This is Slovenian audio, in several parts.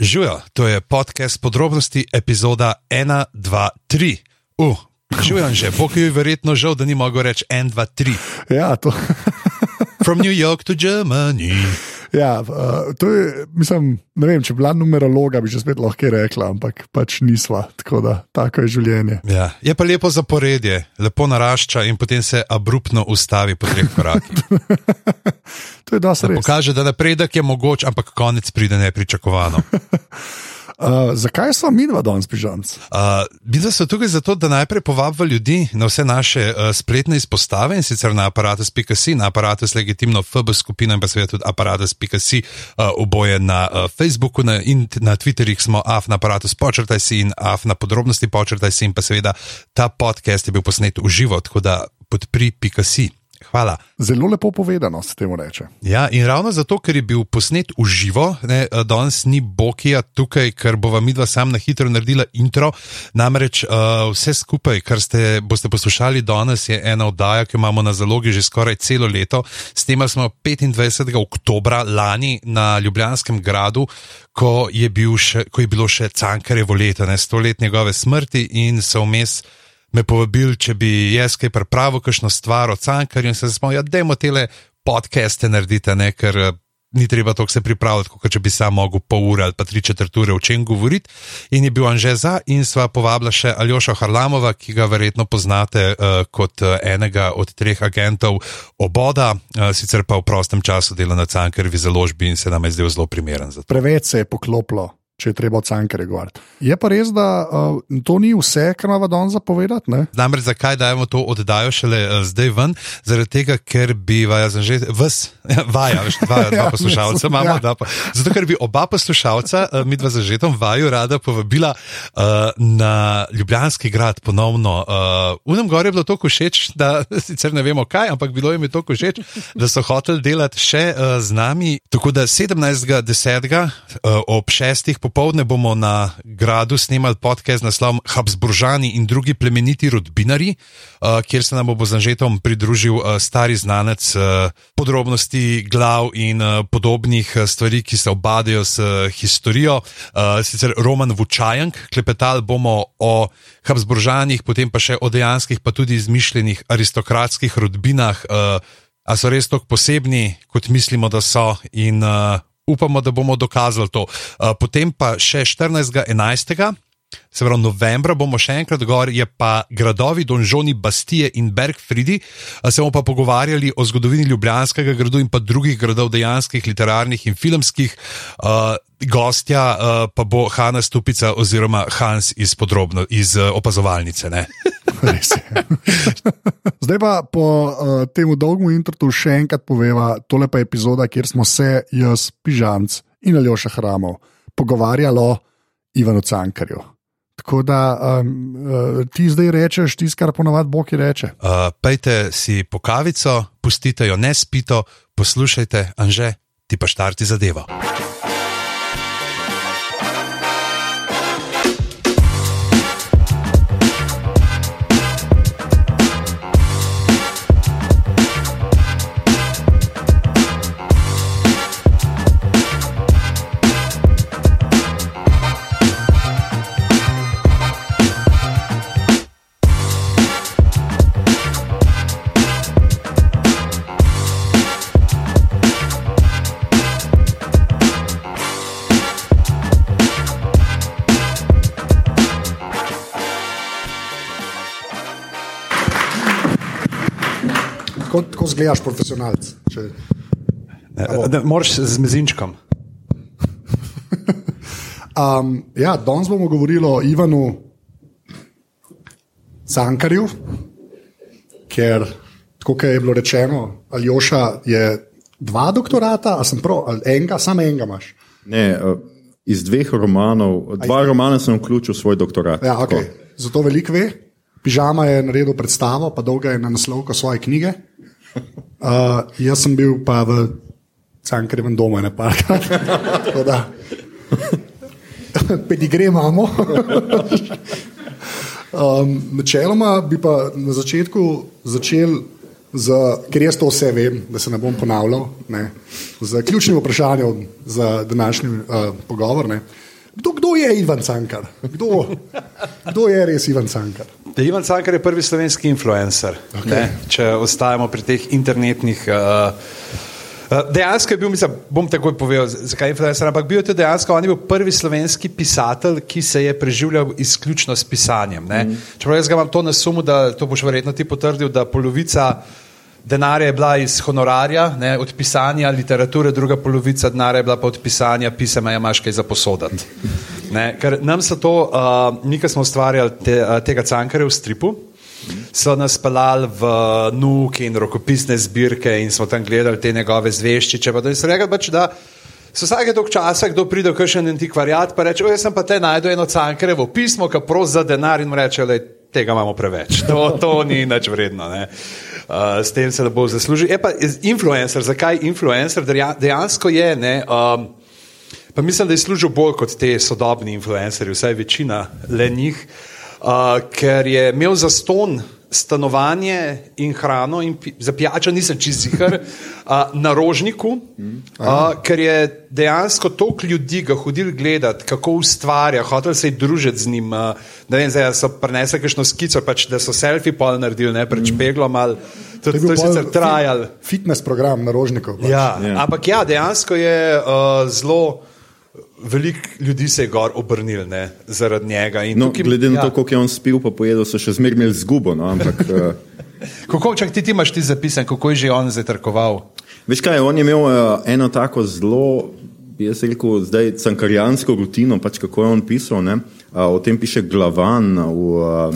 Živijo, to je podcast podrobnosti, epizoda 1, 2, 3. Uh, živijo že, Bog je verjetno žal, da ni mogel reči 1, 2, 3. Ja, to. From New York to Germany. Ja, uh, to je, mislim, ne vem, če bi bila numerologa, bi že spet lahko rekla, ampak pač nisva. Tako da, tako je življenje. Ja. Je pa lepo zaporedje, lepo narašča in potem se abruptno ustavi po treh korakih. to je dosti res. Pokaže, da napredek je mogoč, ampak konec pride nepričakovano. Uh, zakaj smo mi dva danes pižamci? Uh, mi smo tukaj zato, da najprej povabimo ljudi na vse naše uh, spletne izpostave in sicer na aparatus.si, na aparatus legitimno FB skupino in pa seveda tudi aparatus.si, uh, oboje na uh, Facebooku na, in na Twitterjih smo af na aparatus počrtaj si in af na podrobnosti počrtaj si in pa seveda ta podcast je bil posnet v živo, tako da podpri.si. Hvala. Zelo lepo povedano se temu reče. Ja, in ravno zato, ker je bil posnet v živo, ne, danes ni Bokija tukaj, ker bova midva sam na hitro naredila intro. Namreč uh, vse skupaj, kar ste, boste poslušali danes, je ena oddaja, ki jo imamo na zalogi že skoraj celo leto. S tem smo 25. oktober lani na Ljubljanskem gradu. Ko je, bil še, ko je bilo še Cankarevo leto, ne stolet njegove smrti, in so vmes me povabili, če bi jaz kaj pripravil, kakšno stvar od Cankarja, in se smo, ja, dajmo tele podcaste narediti, ne, ker eh, ni treba to se pripravljati, kot če bi sam mogel pol ure ali pa tri četrt ure o čem govoriti. In je bil on že za, in sva povabila še Aljoša Harlamova, ki ga verjetno poznate uh, kot uh, enega od treh agentov oboda, uh, sicer pa v prostem času dela na Cankarjevi založbi in se nam je zdel zelo primeren za to. Preveč se je poklopilo če je treba cankere govoriti. Je pa res, da uh, to ni vse, kar imamo danes zapovedati. Namreč zakaj dajemo to oddajo šele uh, zdaj ven? Zaradi tega, ker bi vaja, že vas, vaja, veš, vaja, dva ja, poslušalca imamo. Ja. Pa, zato, ker bi oba poslušalca, uh, mi dva zažetom vaju, rada povabila uh, na Ljubljanski grad ponovno. Uh, v nam gore je bilo tako všeč, da sicer ne vemo kaj, ampak bilo jim je tako všeč, da so hoteli delati še uh, z nami. Tako da 17.10. Uh, ob šestih popovdne bomo na gradu snemali podcast z naslovom Habsburžani in drugi plemeniti rodbinari, uh, kjer se nam bo z Anžetom pridružil uh, stari znanec uh, podrobnosti glav in uh, podobnih stvari, ki se obadajo s uh, historijo. Uh, sicer Roman Vučajank, klepetali bomo o Habsburžanih, potem pa še o dejanskih, pa tudi izmišljenih aristokratskih rodbinah. Uh, A so res tako posebni, kot mislimo, da so, in uh, upamo, da bomo dokazali to. Uh, potem pa še 14.11. Se pravi, novembra bomo še enkrat gor, je pa gradovi Donžoni, Bastije in Bergfridi. Se bomo pa pogovarjali o zgodovini Ljubljanskega gradu in pa drugih gradov, dejanskih, literarnih in filmskih. Uh, gostja uh, pa bo Hanna Stupica oziroma Hans iz, podrobno, iz uh, opazovalnice. Zdaj pa po uh, tem dolgem introtu še enkrat poveva, tole pa je epizoda, kjer smo se jaz, Pižamc in Aljoša Hramov pogovarjali o Ivanu Cankarju. Tako da um, uh, ti zdaj rečeš, ti skar ponovadi Bog reče. Uh, pejte si po kavico, pustite jo ne spito, poslušajte, anže, ti pa štarti zadevo. Zgledaš profesionalc. Če... Moraš z mezinčkom. um, ja, danes bomo govorili o Ivanu Cankarju, ker, kot je bilo rečeno, Aljoša je dva doktorata, a sem prav, ali enega, samo enega imaš. Ne, uh, iz dveh romanov, dva Aj, romana sem vključil v svoj doktorat. Ja, okay. Zato veliko ve. Pižama je naredil predstavo, pa dolga je na naslovku svoje knjige. Uh, jaz sem bil pa v Cankarjevem domu, ne pa da. Pedigre imamo. um, načeloma bi pa na začetku začel z, ker jaz to vse vem, da se ne bom ponavljal, ne, z ključnim vprašanjem za današnji uh, pogovor. Ne. Kdo, kdo je Ivan Cankar? Kdo, kdo je res Ivan Cankar? Da Ivan Cankar je prvi slovenski influencer, okay. če ostajamo pri teh internetnih. Uh, Dejansko je bil, mislim, bom takoj povedal, zakaj je influencer, ampak bil je tudi dejansko, on je bil prvi slovenski pisatelj, ki se je preživljal izključno s pisanjem. Mm. Čeprav jaz ga imam to na sumu, da to boš verjetno ti potrdil, da polovica denarja je bila iz honorarja, ne, od pisanja literature, druga polovica denarja je bila pa od pisanja pisema, ja imaš kaj za posodati. Ne, ker nam so to, uh, mi, ki smo ustvarjali te, uh, tega cankarja v stripu, so nas pelali v nuke in rokopisne zbirke in smo tam gledali te njegove zveščiče. Pa da so rekli, pač, da so vsake dolg časa, kdo pride v kakšen antikvariat, pa reče, jaz sem pa te najdel eno cankarevo pismo, ki pros za denar in mu reče, da tega imamo preveč. To, to ni nič vredno. Ne. Uh, s tem se ne bo zaslužil. Je pa influencer, zakaj influencer dejansko je? Ne, um, pa mislim, da je služil bolj kot te sodobni influencerji, vsaj večina le njih. Uh, ker je imel za ston stanovanje in hrano, in pi, za pijačo nisem čizihar, uh, na rožniku, uh, ker je dejansko toliko ljudi ga hodil gledati, kako ustvarja, hotel se je družiti z njim. Uh, ne vem, zdaj so prenesli kakšno skico, pač, da so selfie pol naredili, ne preč peglo mal. To, to je sicer trajal. Fitness program na rožniku. Pač. Ja, yeah. ampak ja, dejansko je uh, zelo. Veliko ljudi se je gor obrnil ne, zaradi njega. No, tukaj, glede na ja. to, koliko je on spil, pa pojedel, so še zmeraj imeli zgubo. No, ampak, uh... kako čak ti, ti imaš ti zapisan, kako je že on zatrkoval? Veš kaj, on je imel uh, eno tako zelo, jaz rekel, zdaj cankarijansko rutino, pač kako je on pisal. Uh, o tem piše glavan v uh,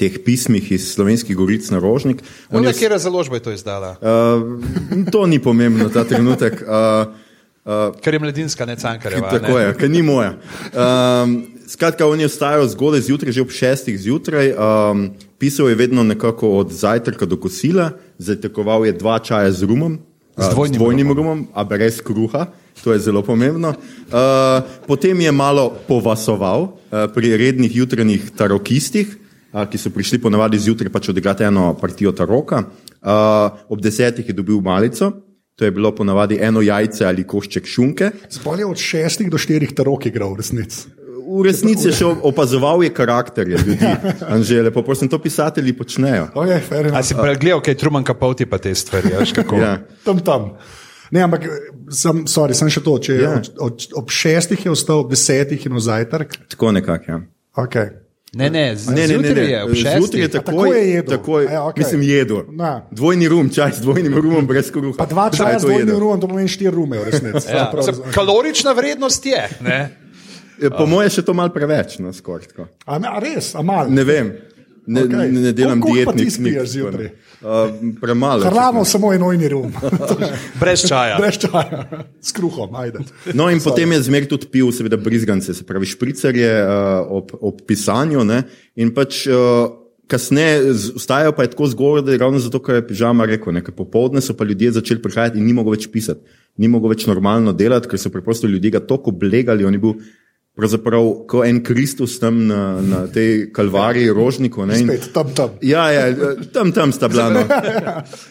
teh pismih iz slovenskih goric na rožnik. Kje razložba je to izdala? Uh, to ni pomembno, ta trenutek. Uh, Uh, ker je mladinska, ne cankareva. Tako ne? je, ker ni moja. Um, skratka, on je vstajal zgodaj zjutraj, že ob šestih zjutraj, um, pisal je vedno nekako od zajtrka do kosila, zajtrkoval je dva čaja z rumom, z dvojnim, uh, dvojnim rumom, rumom, a brez kruha, to je zelo pomembno. Uh, potem je malo povasoval uh, pri rednih jutranjih tarokistih, uh, ki so prišli ponavadi zjutraj pač odigrati eno partijo taroka. Uh, ob desetih je dobil malico. To je bilo ponavadi eno jajce ali košček šunke. Spolje od šestih do štirih tarok igral, v resnici. V resnici je še opazoval je karakterje ljudi. Anžele, pa prosim, to pisatelji počnejo. Okay, A si pregledal, kaj je Truman Kapoti pa te stvari? ja. Tam, tam. Ne, ampak sem, sorry, sem še to, če ja. od, od, ob šestih je ostal, ob desetih in v zajtrk. Tako nekako, ja. Okay. Ne, ne, zjutraj je, zjutraj je tako je tako je, okay. mislim, jedo. Na. Dvojni rum, čaj z dvojnim rumom, brez kruha. Pa dva čaja z dvojnim rumom, to pomeni štiri rume, v resnici. ja. Kalorična vrednost je. Ne? Po mojem je še to mal preveč, no, skoraj tako. A, a res, a mal? Ne vem. Ne, okay. ne, ne delam dietnih snikov. Uh, premalo. Hramo samo enojni rum. Brez čaja. Brez čaja, s kruhom, ajde. No, in Sorry. potem je zmer tudi pil, seveda, brizgance, se pravi, špricerje uh, ob, ob pisanju. Ne? In pač. Uh, Kasneje vstajajo pa je tako zgodaj, ravno zato, ker je pižama rekel, nekaj popoldne so pa ljudje začeli prihajati in ni mogel več pisati, ni mogel več normalno delati, ker so preprosto ljudje ga toliko oblegali, on je bil pravzaprav kot en Kristus tam na, na tej kalvariji, rožniku. Ne, in, tam, tam. Ja, ja, tam, tam sta bila. No.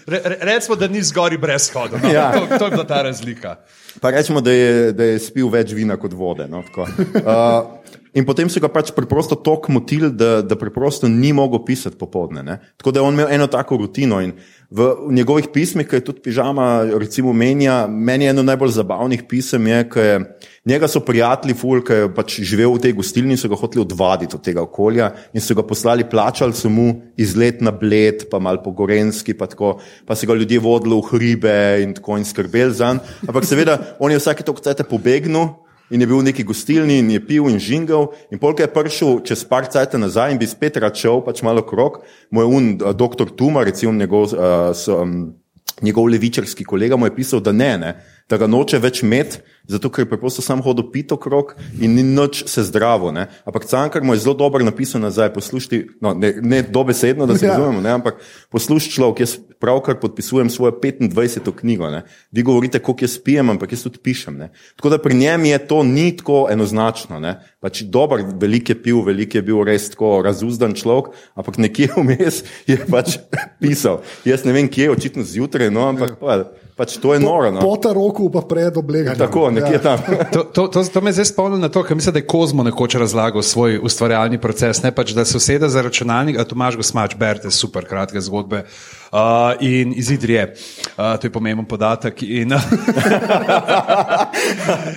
Re, recimo, da ni zgori brez hoda. No. Ja. To, to je bila ta razlika. Pa rečemo, da je, da je spil več vina kot vode. No, uh, in potem so ga pač preprosto tako motili, da, da preprosto ni mogel pisati popoldne. Tako da je on imel eno tako rutino. In, V, v njegovih pismih, ki je tudi pižama, recimo, menja, meni je eno najbolj zabavnih pisem, je, ki je njega so prijatelji, ful, ki je pač živel v tej gostilni, so ga hoteli odvaditi od tega okolja in so ga poslali, plačali so mu izlet na bled, pa mal po gorenski, pa, tako, pa so ga ljudje vodili v hribe in tako in skrbeli za njim. Ampak seveda, on je vsake toliko cajt pobegnil. In je bil v neki gostilni, in je pil in žingal. In polk je prišel čez par cajt nazaj in bi spet račel, pač malo krok. Moj un, doktor Tuma, recimo njegov, uh, so, um, njegov levičarski kolega, mu je pisal, da ne, ne, da ga noče več imeti, zato ker je preprosto sam hodil pito krok in ni nič se zdravo. Ne? Ampak Cankar mu je zelo dobro napisal nazaj, poslušaj, no, ne, ne dobesedno, da se Ja. razumemo, ne? ampak poslušaj človek, jaz pravkar podpisujem svojo 25. knjigo. Ne? Vi govorite, koliko jaz pijem, ampak jaz tudi pišem. Ne? Tako da pri njem je to ni tako enoznačno. Ne? Pač dober, velik je pil, velik je bil res tako razuzdan človek, ampak nekje vmes je pač pisal. Jaz ne vem, kje, očitno zjutraj, no, ampak pa, pač to je noro. No. Po ta roku pa pred obleganjem. Tako, nekje Ja. tam. To, to, to, to me zdaj spomni na to, kar mislim, da je Kozmo nekoč razlagal svoj ustvarjalni proces. Ne pač, da se usede za računalnik, a Tomaž Gosmač, berete super kratke zgodbe. Uh, in izid je, uh, to je pomemben podatek. In,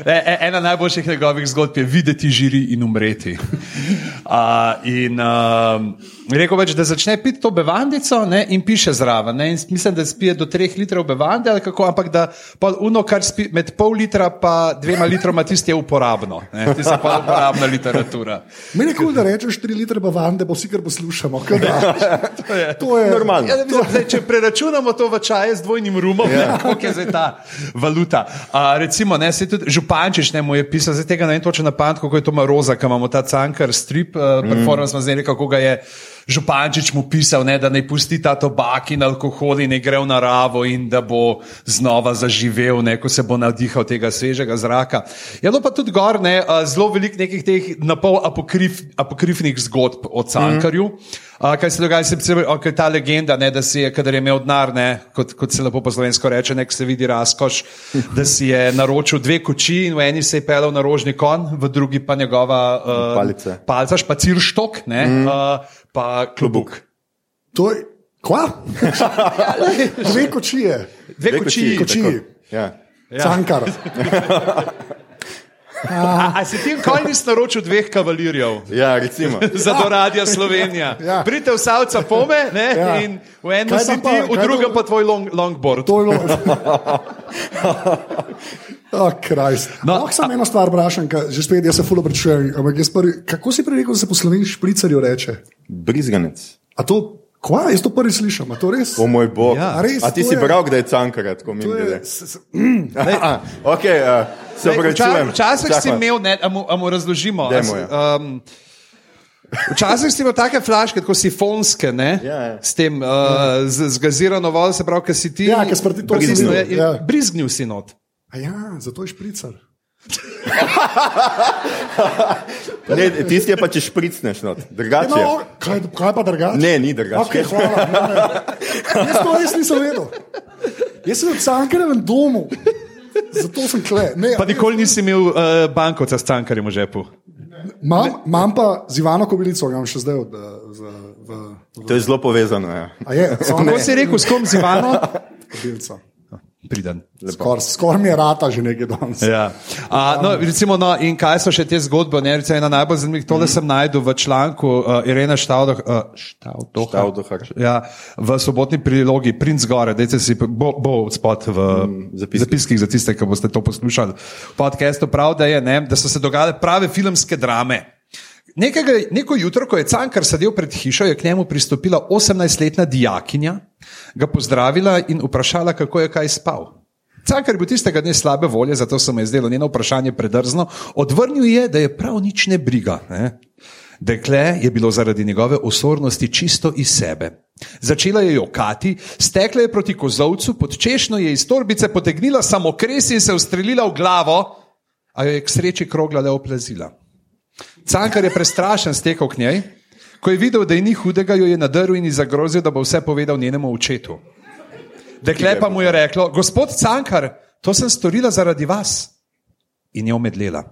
e, e, ena najboljših njegovih zgodb je videti žiri in umreti. Uh, in uh, rekel več, da začne piti to bevandico ne, in piše zraven. Ne, in mislim, da spije do treh litrov bevande, kako, ampak da pol uno, kar spi med pol litra in dvema litroma, tisti je uporabno. Ne, tisti je pa uporabna literatura. Meni je kul, da rečeš 4 litre bavande, bo vsi kar poslušamo. kaj da. To je, To je Normalno. Ja, mislim, zdaj, če preračunamo to v čaje z dvojnim rumom, yeah. kako je zdaj ta valuta. A, recimo, ne, se tudi Župančič ne mu je pisal, zdaj tega ne vem točno na pamet, kako je to Maroza, ki imamo ta cankar strip, uh, performance, mm. zdaj kako ga je. Župančič mu pisal, ne, da ne pusti ta tobak in alkohol in ne gre v naravo in da bo znova zaživel, ne, ko se bo navdihal tega svežega zraka. Je bilo pa tudi gor ne, zelo veliko nekih teh napol apokrif, apokrifnih zgodb o Cankarju. Mm. Uh, kaj se dogaja, se pravi, okay, ta legenda, ne, da si je, kadar je imel denar, ne, kot, kot se lepo po slovensko reče, nek se vidi razkoš, da si je naročil dve koči in v eni se je pelal na rožni kon, v drugi pa njegova uh, Palice. palca, špacirštok, ne, mm. uh, pa klobuk. To je. Kva? Dve kočije, Dve koči. kočiji. tako. Ja. Ja. cankar. A, a si ti nikoli nisi naročil dveh kavalirjev? ja, recimo. Za do radia Slovenija. Ja. Pridite v Savca pome ne, Ja. in v enem si ti, v drugem tam- pa tvoj long, longboard. To je bilo. Oh, Krist. No, no, Lahko samo eno stvar vprašam, že spet jaz se fulo prečujem. Kako si prej rekel, da se po slovenski špricarju reče? Brizganec. A to, kva, jaz to prvi slišim, a to res? O moj bog. Ja. A res, A ti si je- bral, da je cankar, tako mi To je, gre. s- s- Ok, uh, se vča- Včasih si imel, ne, a mu, a mu razložimo. si- ja. um, Včasih si imel take flaške, kot si fonske, ne? Ja, ja. s tem uh, z, z gazirano vodo, se pravi, ki si ti. Ja, ke sprti to Brizgnil, ja. Brizgnil si not. A ja, zato je špricar. Ne, tisti je pa, če špricneš, no, drugače. je. No, kaj, kaj pa drugače? Ne, ni drugače. Okay, hvala, ne, ne. Jaz to res nisem vedel. Jaz sem v Cankarjevem domu, zato sem kle. Ne, Pa nikoli nisi imel uh, bankovca s cankarjem v žepu. Imam, pa z Ivano Kobilico, ga imam še zdaj. Od, eh, za, v, v, To je zelo povezano. Ja. a je, Kako si rekel, s kom z Ivano? Priden. Skoraj skor mi je rata že nekaj danes. Ja. A, no, recimo, no, in kaj so še te zgodbe? Ne, recimo, ena najbolj zanimivih, tole sem najdel v članku uh, Irene Štaudoh, uh, Štaudoha. Štaudohar. Ja, v sobotni prilogi Prince Gore, dajte si, bo, bo spot v mm, zapiskih. zapiskih za tiste, ki boste to poslušali. V podkastu prav, da, je, ne, da so se dogajale prave filmske drame. Nekega, neko jutro, ko je Cankar sedel pred hišo, je k njemu pristopila 18-letna dijakinja, ga pozdravila in vprašala, kako je kaj spal. Cankar je bil tistega dne slabe volje, zato se mu je zdelo njeno vprašanje predrzno. Odvrnil je, da je prav nič ne briga. Ne? Dekle je bilo zaradi njegove osornosti čisto iz sebe. Začela je jokati, stekla je proti kozovcu, pod češnjo je iz torbice potegnila samokres in se ustrelila v glavo, a jo je k sreči krogla le oplazila. Cankar je prestrašen stekel k njej, ko je videl, da ji ni hudega, jo je nadrl in ji zagrozil, da bo vse povedal njenemu očetu. Dekle pa mu je reklo: Gospod Cankar, to sem storila zaradi vas. In je omedlela.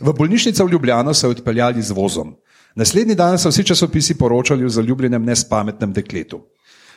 V bolnišnico v Ljubljano so jo odpeljali z vozom. Naslednji dan so vsi časopisi poročali o zaljubljenem nespametnem dekletu.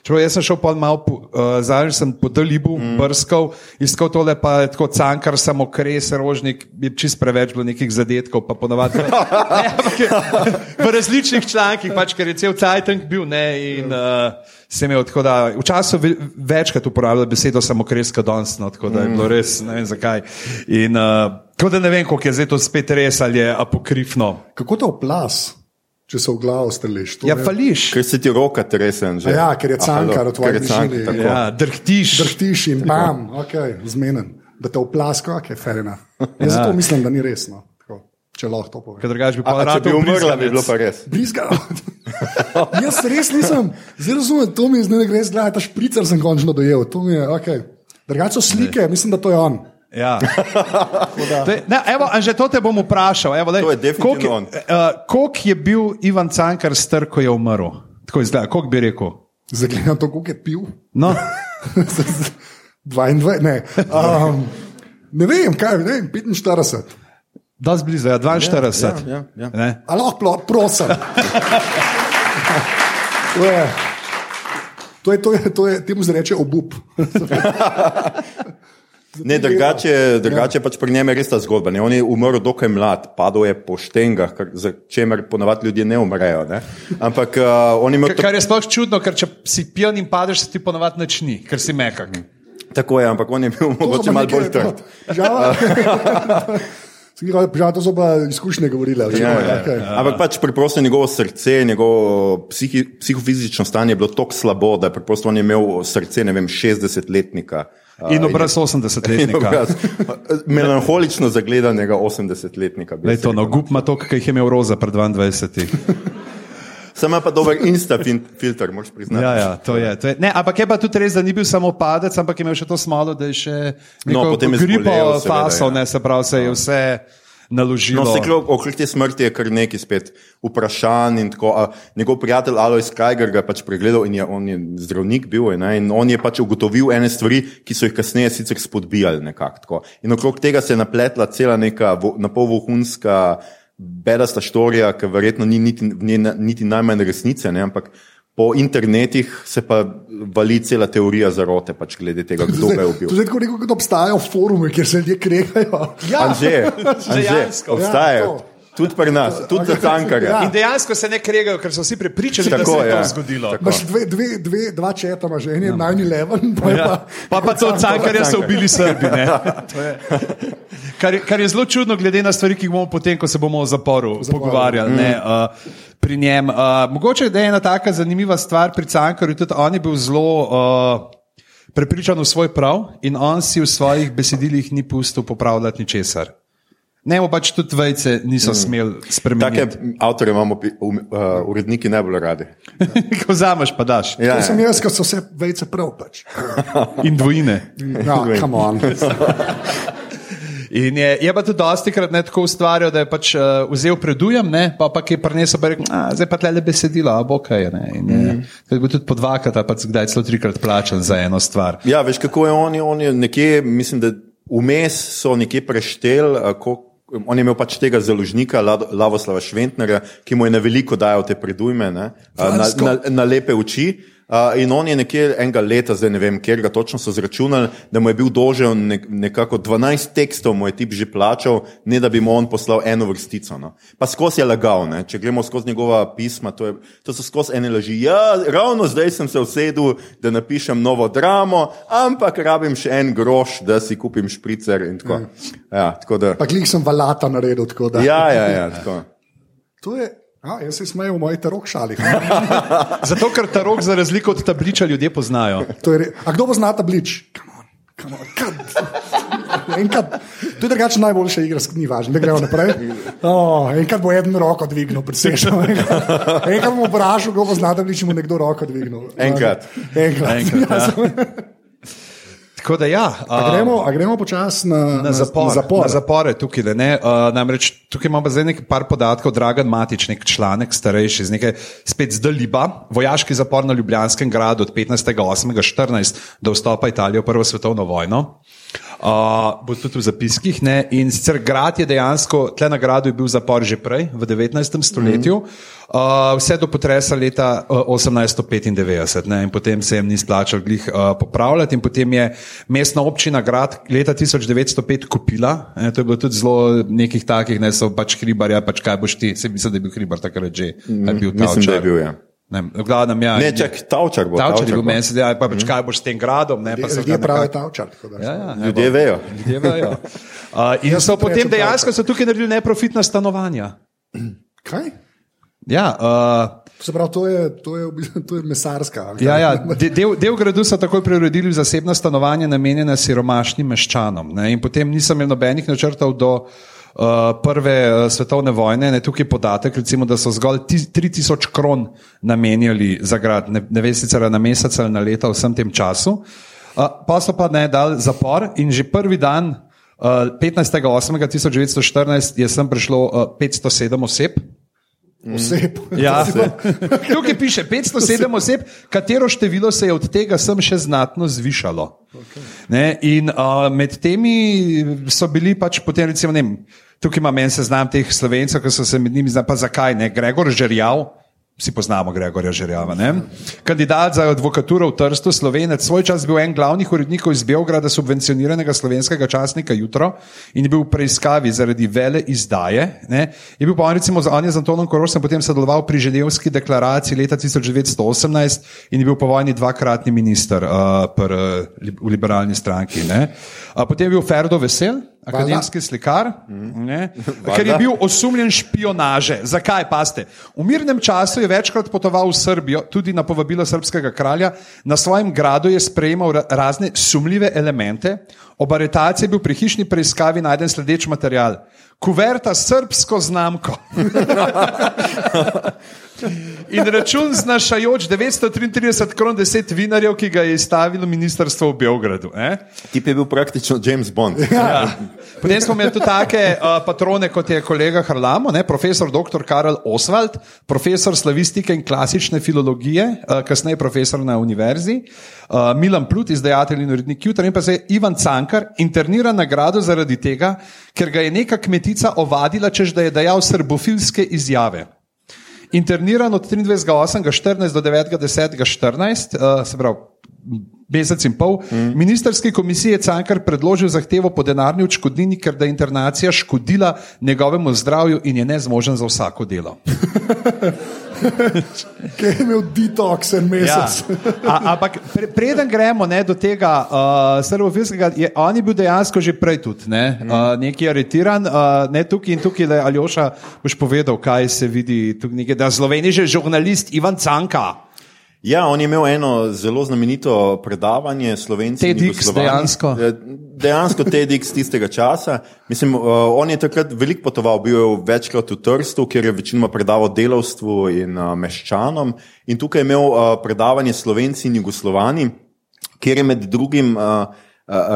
Čeprav jaz sem šel pa malo, uh, zadnjič sem po Dalibu mm. brskal, iskal tole pa je tako cankar, samo kres, rožnik, je čist preveč bilo nekih zadetkov, pa ponovadi. Ne, ampak v različnih člankih, pač, ker je cel Cajtank bil ne, in uh, sem imel tako da, včasih ve, večkrat uporabljal besedo samo kreska danes, no, tako da je bilo res, ne vem zakaj. In uh, tako da ne vem, koliko je zdaj to spet res ali je apokrifno. Kako to oplas, če se v glavo streliš? To Ja, je- fališ. Ker se ti roka tresen že. A ja, ker je Cankar v tvoji bližini. Ja, drhtiš. Drhtiš in bam, ok, zmenen. da te oplaska, je ferina. Jaz zato mislim, da ni resno. Tako, če lahko to povem. Ker drugače bi pa rad umrla, bi bilo pa res. Blizga. Jaz res nisem, zelo razumem, to mi je zdaj res gledaj, ta špricer sem končno dojel. je, Okay. Drugače so slike, mislim, da to je on. Ja. To je- Ne, evo, Anže, to te bom vprašal. Evo, lej, To je definitivno koliko on. uh, koliko je bil Ivan Cankar star, ko je umrl? Tako izgleda, koliko bi rekel? Zagledam to, koliko je pil. No, 22, ne. Um, ne vem, kaj, ne vem, 45. da zblizu, ja, 42. Ja, ja, ja. Ne? Ali lahko plo- prosim. To je, to je, to je, to je temu se reče obup. Ne, drugače, drugače ja. pač pri njem je res ta zgodba. Ne? On je umrl dokaj mlad, padel je po štengah, kar, za čemer ponavadi ljudje ne umrejo. Ne? Ampak uh, on je imel Kar, je sploh čudno, ker če si pijan in padeš, se ti ponovadi načni, ker si mekak. tako, je, ampak on je bil mogoče malo bolj trd. Žal, žal, to so pa izkušnje govorile. Ja, ja, okej. ja. Ampak pač preprosto njegovo srce, njegovo psihi, psihofizično stanje je bilo tako slabo, da je preprosto on je imel srce, ne vem, 60-letnika. In obraz 80-letnika. Melanholično zagledanega 80-letnika. bi Lej jaz to, no, rekel. gup ima to, kaj jih je imel roza pred 22. Sam ima pa dober insta filter, moraš priznati. Ja, ja, to je, to je. Ne, ampak je pa tudi res, da ni bil samo padec, ampak je imel še to smalo, da je še No, neko je gripo zbolel, seveda, fasal, ja. ne, se pravi, se je vse naložilo. No, se kljub okrog te smrti je kar nekaj spet vprašanj. tako, Njegov prijatelj Alois Kajger ga je pač pregledal in je, on je zdravnik bil je, ne, in on je pač ugotovil ene stvari, ki so jih kasneje sicer spodbijali nekako. tako. In okrog tega se je napletla cela neka vo- napolvohunska bedasta štorija, ki verjetno ni niti, niti najmanj resnice, ne, ampak po internetih se pa vali cela teorija zarote pač glede tega, kdo ga je ubil. Je tako rekel, kot obstajajo forume, kjer se ljudje kregajo. Ja, Anže, dejansko. obstajajo. Ja, to. Tudi pri nas, tudi za tankarja. Ja. In dejansko se ne kregajo, ker so vsi prepričani, da Tako, se je ja. to zgodilo. Imaš dve, dve, dve, dva četa, imaš en je 9-11, pa Ja. pa. Pa, pa to cankarja so ubili Srbi. Kar, je- kar je zelo čudno, glede na stvari, ki jih bomo potem, ko se bomo o zaporu pogovarjali. Ne, uh, pri njem. Uh, mogoče da je ena taka zanimiva stvar pri Cankarju, tudi on je bil zelo uh, prepričan v svoj prav in on si v svojih besedilih ni pustil popravljati ničesar. Ne, pač tudi vejce niso mm. smeli Take spremeniti. avtorje imamo um, uh, uredniki najbolj radi. Ko vzameš, pa daš. Ja, To sem ja. jaz, ker so vse vejce prav. Pač. In dvojine. Ja, come on. In je, je pa tudi dosti krat ne tako ustvarjal, da je pač uh, vzel predujem, ne, pa pa je prinesel, pa je rekel, "A, zdaj pa tle besedilo, a bo kaj. Ne. In je, mm. je bil tudi po dvakrat, pa kdaj celo trikrat plačan za eno stvar. ja, veš kako je on, je, on je nekje, mislim, da vmes so nekje preštel. a, ko- On je imel pač tega založnika, Lavoslava Šventnera, ki mu je na veliko dajal te predujme, ne, na, na, na lepe oči. Uh, in on je nekje enega leta, zdaj ne vem, kjer ga točno so zračunali, da mu je bil dolžen nek, nekako 12 tekstov, mu je tip že plačal, ne da bi mu on poslal eno vrstico. No. Pa skozi je lagal, ne. če gremo skozi njegova pisma, to, je, to so skozi ene laži. Ja, ravno zdaj sem se usedel, da napišem novo dramo, ampak rabim še en groš, da si kupim špricer in tako. Ja, tako da. Pa klih sem valata naredil. tako da- Ja, ja, ja, tako. To je, a, jaz se smejem v moji tarok šali. Zato, ker ta rok, za razliko od tabliča, ljudje poznajo. Re- A kdo bo zna tablič? Come on, come on, Enkrat, to je drugače najboljša igra, ni važno, da gremo naprej. Oh, enkrat bo en roko dvignil, presežno. Enkrat, enkrat bomo vprašali, kdo bo zna tablič, če bo nekdo roko dvignil. Enkrat. Enkrat. Enkrat, ja. Tako da ja. A uh, gremo, a gremo počasi na, Na, zapor, na zapor. na zapore tukaj. le, Ne, uh, namreč tukaj imamo zdaj nekaj par podatkov, Dragan Matič, nek članek, starejši, z nekaj spet z Daliba, vojaški zapor na Ljubljanskem gradu od 15.8.14 do vstopa Italije v Prvo svetovno vojno. Uh, bo tudi v zapiskih. Ne? In sicer grad je dejansko, tle na gradu je bil zapor že prej, v 19. stoletju, uh, vse do potresa leta uh, 1895. Ne? In potem se jim ni splačal glih uh, popravljati, in potem je mestna občina grad leta 1905 kupila. Ne? To je bilo tudi zelo nekih takih, ne so pač hribarja, pač kaj boš ti, se mislim, da je bil hribar takrat že. Mm, bil Mislim, da je bil, ja. Ne, glavnem, ja, Ne, čak, tavčar bo. Tavčar je bil bo. meni, se da, pa pač kaj boš s tem gradom. Ne, Ljudje ga pravijo tavčar. Ja, ja, Ljudje vejo. Ljudje vejo. Uh, in Jaz so potem dejansko so tukaj naredili neprofitna stanovanja. Kaj? Ja, uh, Se pravi, to je, to je, to je mesarska. Ja, ja, de- del, del gradu so takoj preuredili v zasebna stanovanja, namenjena siromašnim meščanom. Ne, in potem nisem imel nobenih načrtov do prve uh, svetovne vojne. Ne, tukaj je podatek, recimo, da so zgolj ti- 3000 kron namenjali za grad, ne, ne vem sicer na mesec ali na leto vsem tem času. Uh, pa so pa ne dal zapor in že prvi dan. Uh, 15.8.1914 je sem prišlo uh, 507 oseb, Oseb. Ja. Tukaj piše 507 oseb, katero število se je od tega sem še znatno zvišalo. Ne, in uh, med temi so bili pač potem, recimo, ne, vem, tukaj imam en seznam teh slovencev, ki so se med njimi znali, pa zakaj ne, Gregor Žerjav. Vsi poznamo Gregorja Žerjava. Ne? Kandidat za advokaturo v Trstu, slovenec, svoj čas bil en glavnih urednikov iz Beograda, subvencioniranega slovenskega časnika Jutro in je bil v preiskavi zaradi vele izdaje. Ne? Je bil pa on, recimo, z Anjem z Antonom Korosom potem sodeloval pri Ženevski deklaraciji leta 1918 in je bil po vojni dvakratni minister uh, pr, uh, v liberalni stranki. Ne? Uh, potem je bil Ferdo Vesel, akademski slikar, ne, ker je bil osumljen špionaže. Zakaj? Paste. V mirnem času je večkrat potoval v Srbijo, tudi na povabilo srpskega kralja. Na svojem gradu je sprejemal ra- razne sumljive elemente. Ob aretaciji je bil pri hišni preiskavi najden sledeč material: kuverta s srpsko znamko. In račun znašajoč 933 kron 10 vinarjev, ki ga je izstavilo ministrstvo v Beogradu. Eh? Tip je bil praktično James Bond. Ja. Potem smo imeli tudi take uh, patrone, kot je kolega Harlamo, ne, profesor dr. Karel Oswald, profesor slavistike in klasične filologije, uh, kasneje profesor na univerzi, uh, Milan Plut, izdajatelj in urednik Jutra, in pa se Ivan Cankar interniran na gradu zaradi tega, ker ga je neka kmetica ovadila, čež da je dajal srbofilske izjave. Interniran od 23.8.14 do 9.10.14, uh, se pravi mesec in pol, mm. ministerski komisiji je Cankar predložil zahtevo po denarni odškodnini, ker da je internacija škodila njegovemu zdravju in je nezmožen za vsako delo. Ki je imel detox en mesec. Ja. A, ampak pre, preden gremo ne, do tega uh, srbofilskega, je on je bil dejansko že prej tudi ne, uh, neki aretiran, uh, ne tukaj in tukaj, le Aljoša, boš povedal, kaj se vidi tukaj, nekaj, da Sloveniji že žurnalist Ivan Canka. Ja, on je imel eno zelo znamenito predavanje slovenskega. TEDx dejansko. Dejansko TEDx tistega časa. Mislim, uh, on je takrat veliko potoval, bil je večkrat v Trstu, kjer je večinoma predaval delavstvu in uh, meščanom. In tukaj je imel uh, predavanje Slovenci in Jugoslovani, kjer je med drugim uh,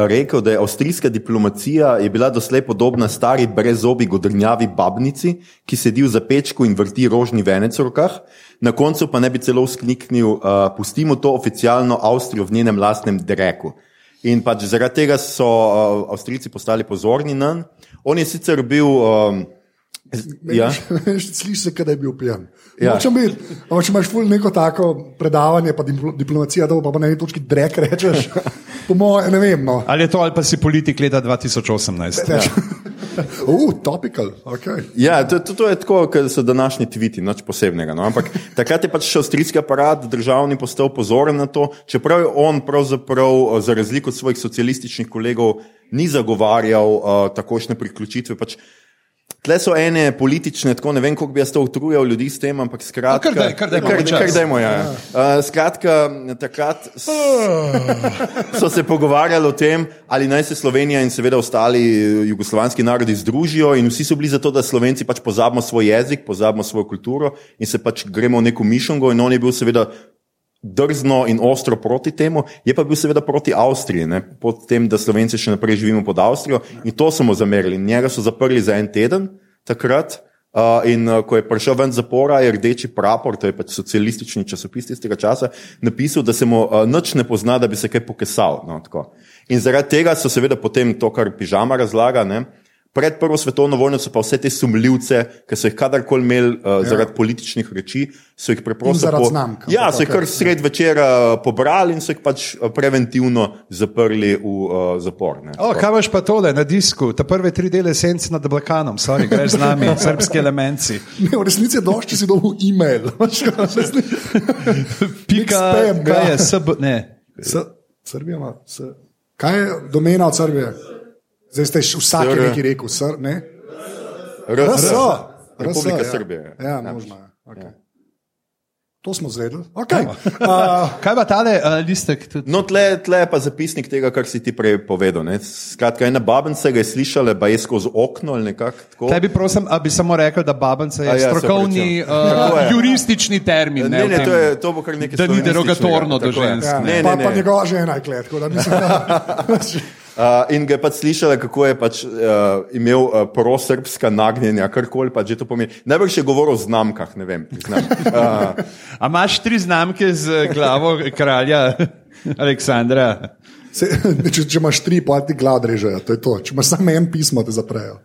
rekel, da je avstrijska diplomacija je bila doslej podobna stari brezobi godrnjavi babnici, ki sedi v zapečku in vrti rožni venec v rokah. Na koncu pa ne bi celo skliknil, uh, pustimo to oficialno Avstrijo v njenem lastnem dreku. In pač zaradi tega so uh, Avstrijci postali pozorni na njega. On je sicer bil. Um, ja, Slišiš se, da je bil pijan. Ja. Ja. Biti, ampak če imaš ful neko tako predavanje, pa diplo, diplomacija, da pa na eni točki drek rečeš, po mojem, ne vem. No. Ali je to ali pa si politik leta 2018? Ja. Uh, topical. Okay. ja to, to, to je tako, kot so današnji tviti, nič posebnega. No? Ampak takrat je pač še avstrijski aparat državni postal pozoren na to, čeprav je on pravzaprav, uh, za razliko od svojih socialističnih kolegov, ni zagovarjal uh, takošne priključitve. Pač, Tle so ene politične, tako ne vem, kako bi jaz to utrujal ljudi s tem, ampak skratka. No, kar daj, kar daj, kar, kar dajmo, ja. Uh, skratka, takrat s- so se pogovarjali o tem, ali naj se Slovenija in seveda ostali eh, jugoslovanski narodi združijo, in vsi so bili za to, da Slovenci pač pozabimo svoj jezik, pozabimo svojo kulturo in se pač gremo v neko mišongo. In on je bil seveda drzno in ostro proti temu, je pa bil seveda proti Avstriji, ne, pod tem, da Slovenci še naprej živimo pod Avstrijo in to so mu zamerili. Njega so zaprli za en teden takrat. Uh, in uh, ko je prišel ven iz zapora, je rdeči prapor, to je pač socialistični časopis tistega časa, napisal, da se mu uh, nič ne pozna, da bi se kaj pokesal. No, in zaradi tega so seveda potem to, kar pižama razlaga. Ne, Pred prvo svetovno vojno so pa vse te sumljivce, ki so jih kadarkoli imeli uh, zaradi političnih reči, so jih preprosto zaradi znamk, Ja, so jih kar sred večera pobrali in so jih pač uh, preventivno zaprli v uh, zapor. Ne. O, kaj imaš pa tole na disku, ta prve tri dele senc nad Balkanom, sorry, greš z nami, srpski elementi. Ne, v resnici je došče si dobil e-mail. Pika, spam, kaj ja. je, sb, ne. S, Srbija ima. S, kaj je domena od Srbije? Zdaj ste vsak je SR. nekaj rekel. Sr, ne? RS, RS. Republika RS, Srbija. Ja, ja možno. Okay. To smo zvedeli. Okay. Uh, Kaj pa tale uh, listek? Tudi? No, tle, tle je pa zapisnik tega, kar si ti prej povedal. Ne. Skratka, ena babica ga je slišala, pa je skozi okno ali nekako tako. Kaj bi, prosim, a bi samo rekel, da babanca je A ja, strokovni, uh, je. juristični termin. Ne, ne, tem. to, je, to bo kar nekaj Da ni derogatorno do žensk. ja, Ne, pa, ne, pa ne. njegova žena je klet. Uh, in ga je pač slišala, kako je pač, uh, imel uh, prosrbska nagnjenja, karkoli pač že to pomeni. Najbrž je govoril o znamkah, ne vem. priznam. Uh, A imaš tri znamke z glavo kralja Aleksandra? Se, če, če imaš tri, pa ti glad režejo, to je to. Če imaš samo en pismo, te zaprejo.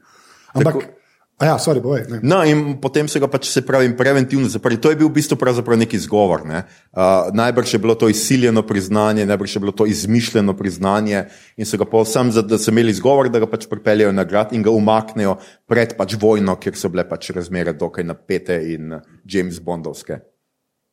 Ampak, Tako- a ja, sorry, boj. Ne. No, in potem so ga pač, se pravi, preventivno zaprli. To je bil v bistvu neki izgovor. Ne? Uh, najbrž je bilo to izsiljeno priznanje, najbrž je bilo to izmišljeno priznanje, in so ga pa sam, za- da so imeli izgovor, da ga pač pripeljejo na grad in ga umaknejo pred pač vojno, kjer so bile pač razmere dokaj napete in uh, James Bondovske.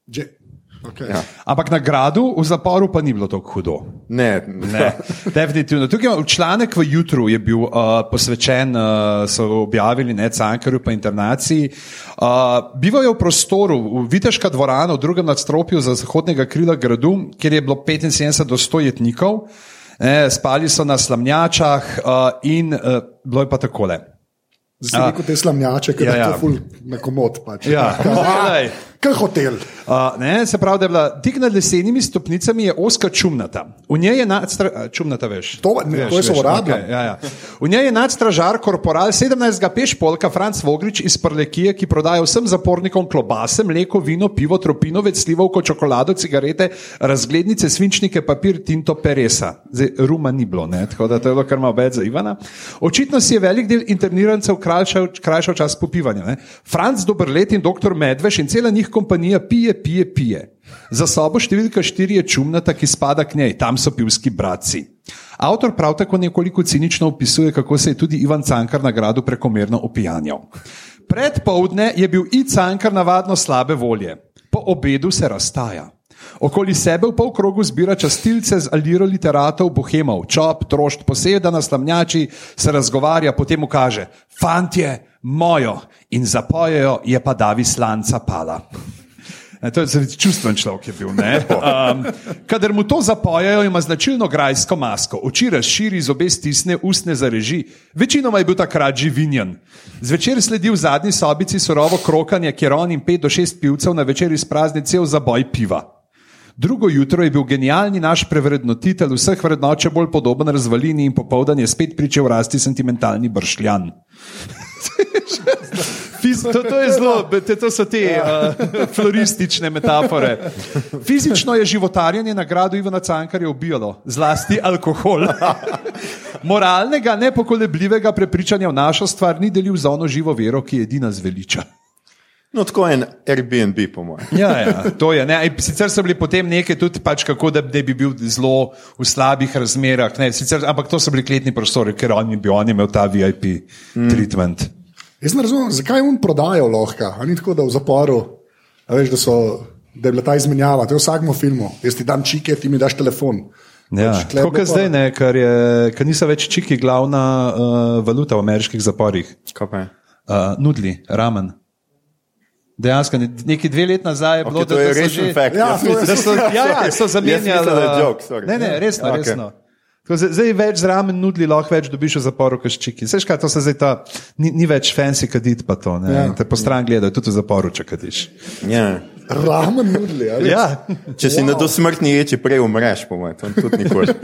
Že, okay. Ja. Ampak na gradu v zaporu pa ni bilo tako hudo. Ne, Ne, definitivno. Tukaj je članek v jutru je bil uh, posvečen, uh, so objavili ne, Cankarju pa internaciji. Uh, bivajo v prostoru, v Viteška dvorana v drugem nadstropju za zahodnega krila gradu, kjer je bilo 75 do 100 jetnikov. Ne, spali so na slamnjačah uh, in uh, bilo je pa takole. Zdaj rekel te slamnjače, ker Ja, ja, je ja. to ful na komod. Pač. Ja. Glej. Kaj hotel? Uh, ne, se pravi, da je bila tik nad lesenimi stopnicami je oska čumnata. V njej je nadstra, čumnata, veš. To- ne, to je sovoradno. okay, ja, ja. V njej je nadstražar korporal 17. pešpolka Franc Vogrič iz Prlekije, ki prodaja vsem zapornikom klobase, mleko, vino, pivo, tropino, veclivovko, čokolado, cigarete, razglednice, svinčnike, papir, tinto, peresa. Zdaj, ruma ni bilo, ne, tako da to je bilo kar malo več za Ivana. Očitno si je velik del internirancev krajšal, krajšal čas popivanja. Ne. Franc Dobrlet in dr. Medveš in cela njih kompanija pije, pije, pije. Za sobo številka štiri je čumnata, ki spada k njej, tam so pivski bratci. Avtor prav tako nekoliko cinično opisuje, kako se je tudi Ivan Cankar na gradu prekomerno opijanjal. Pred povdne je bil I. Cankar navadno slabe volje, po obedu se razstaja. Okoli sebe v polkrogu zbira častilce z aliro literatov, bohemov, čop, trošt, poseda na slamnjači, se razgovarja, potem mu kaže: Fantje, mojo, in zapojejo, je pa davi slanca pala. Ne, To je zelo čustven človek je bil. ne. Um, kadar mu to zapojejo, ima značilno grajsko masko, oči razširi, zobe stisne, ustne zareži. Večinoma je bil takrat živinjen. Zvečer sledi v zadnji sobici surovo krokanje, kjer on in pet do šest pivcev na večer izprazni cel zaboj piva. Drugo jutro je bil genialni naš prevrednotitelj vseh vrednot, če bolj podoben razvalini in popoldan je spet pričel rasti sentimentalni bršljan. Fiz, to, to, je zelo, to so te uh, floristične metafore. Fizično je životarjenje na gradu Ivana Cankarja ubijalo, zlasti alkohol. Moralnega, nepokolebljivega prepričanja v našo stvar ni delil za ono živo vero, ki edina zveliča. No tako en Airbnb, po mojem. Ja, ja, to je. Ne. Sicer so bili potem neke tudi, pač, kako da, da bi bil zelo v slabih razmerah, ne, sicer, ampak to so bili kletni prostori, ker on bi on imel ta VIP mm. treatment. Jaz ne razumem, zakaj on prodajo lahko. A ni tako, da v zaporu, a veš, da, so, da je bila ta izmenjava, to je v vsakem filmu. Jaz ti dam čike, ti mi daš telefon. Ja, Pač je tako kot zdaj, ne, ker, je, ker niso več čiki glavna uh, valuta v ameriških zaporih. Je? Uh, nudli, ramen. Dejansko, ne- neki dve leti nazaj je bilo, Okay, to je da, da so že- fakt. Ja, Jaz to je- mislim- Da so, ja, ja, so zamenjali. mislim, da je joke, sorry. Ne, ne, resno, okay. resno. Tako Zdaj, več zraven nudili, lahko več dobiš v zaporu, kot čiki. Seš kaj, to se zdaj ta, ni, ni več fancy kadit, pa to. Ne? Ja. Ja. Te po stran gledajo, tudi v zaporu, če kadiš. Ja. Ramen nudli. a veš. Ja. Če si wow. na dosmrtni ječi, prej umreš, po mojem, to tudi nikoli.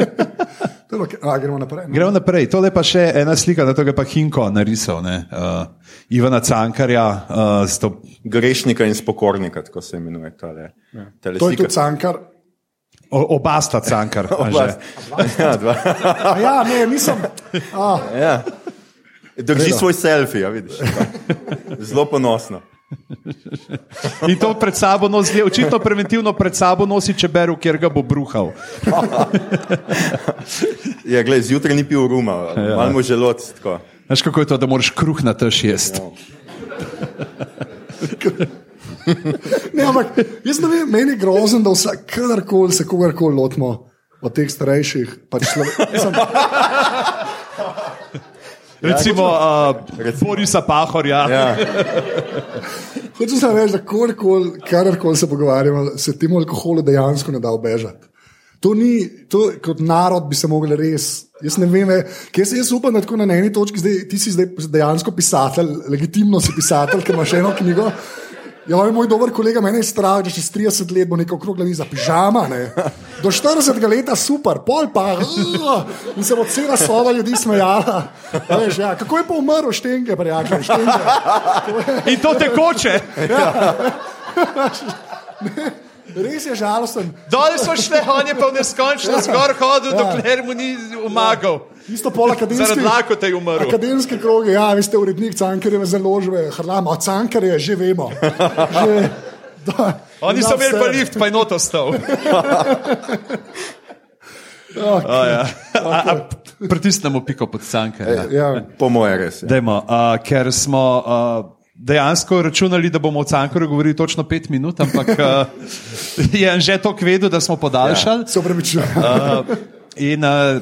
To je pa- A, gremo naprej. no. Gremo naprej. Tole pa še ena slika, da to je pa Hinko narisal, ne? uh, Ivana Cankarja. Uh, s to, Grešnika in spokornika, tako se imenuje tale, tale To je tudi cankar. o, oba sta Cankar. a Oba. že. Ja, dva. Ja, ne, nisem. A, Ja. Drži svoj selfie, ja, vidiš. Zelo ponosno. In to pred sabo nosi, očitno preventivno pred sabo nosi čeberu, kjer ga bo bruhal. Ja, gled, zjutraj ni pil ruma, ja. malo želodc. Veš kako je to, da moraš kruh na tež jesti? ne, ampak jaz ne vem, meni je grozen, da vsak, kadarkoli se kogarkoli lotimo od teh starejših. Pač Slove, mislim, Recimo uh, Borisa Pahorja. Ja. Hočem samo reči, da karkoli se pogovarjamo, se temu alkoholu dejansko ne da obežati. To ni, to, kot narod bi se mogli res. Jaz ne vem, kje se jaz upam, da tako na eni točki, zdaj, ti si zdaj dejansko pisatelj, legitimno si pisatelj, ker imaš eno knjigo. Ja, moj dober kolega, meni je strah, da čez 30 let bo neko okrogla miza, pižama. Ne? Do 40 let super, pol pa, uh, in se bo cela slova ljudi smejala. A Veš, ja, kako je pa umrl štenge, prijatelj, štenge. In to tekoče. Res je žalosten. Dol so šle, on je pa v neskončnost gor hodil, Ja. dokler mu ni umagal. Isto pol akademski. Zaradi lakote je umrl. Akademske kroge, ja, vi ste urednik Cankarjeve založbe, hrlamo, a Cankarje že vemo. Že, da, Oni so imeli pa lift, pa je not ostal. Okay. A, ja. a, a, pritisnemo piko pod sanke. Ja. Ja. Po moje res. Ja. Dajmo, uh, ker smo uh, dejansko računali, da bomo o Cankarju govorili točno pet minut, ampak uh, je že to kvedo, da smo podaljšali. Se upravičujem. Uh, in uh,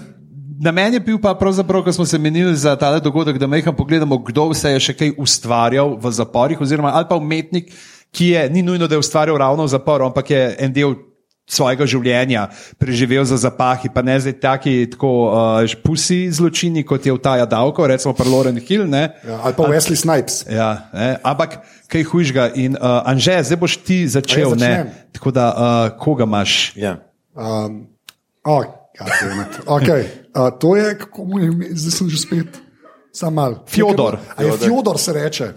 namen je bil pa pravzaprav, ko smo se menili za ta dogodek, da meham pogledamo, kdo vse je še kaj ustvarjal v zaporih, oziroma ali pa umetnik, ki je ni nujno, da je ustvarjal ravno v zaporu, ampak je en del. Svojega življenja preživel za zapahi, pa ne zdaj taki tako uh, pusi zločini, kot je vtaja davko, recimo pa Loren Hill. Ne? Ja, ali pa Wesley Snipes. Ja, ne, ampak kaj hujšega. In uh, Anže, zdaj boš ti začel. Ne, tako da, uh, koga imaš? Ja. Um, oh, okay. uh, to je, kako mu je zdaj sem že spet, sam mal. Fjodor. Je Fjodor se reče.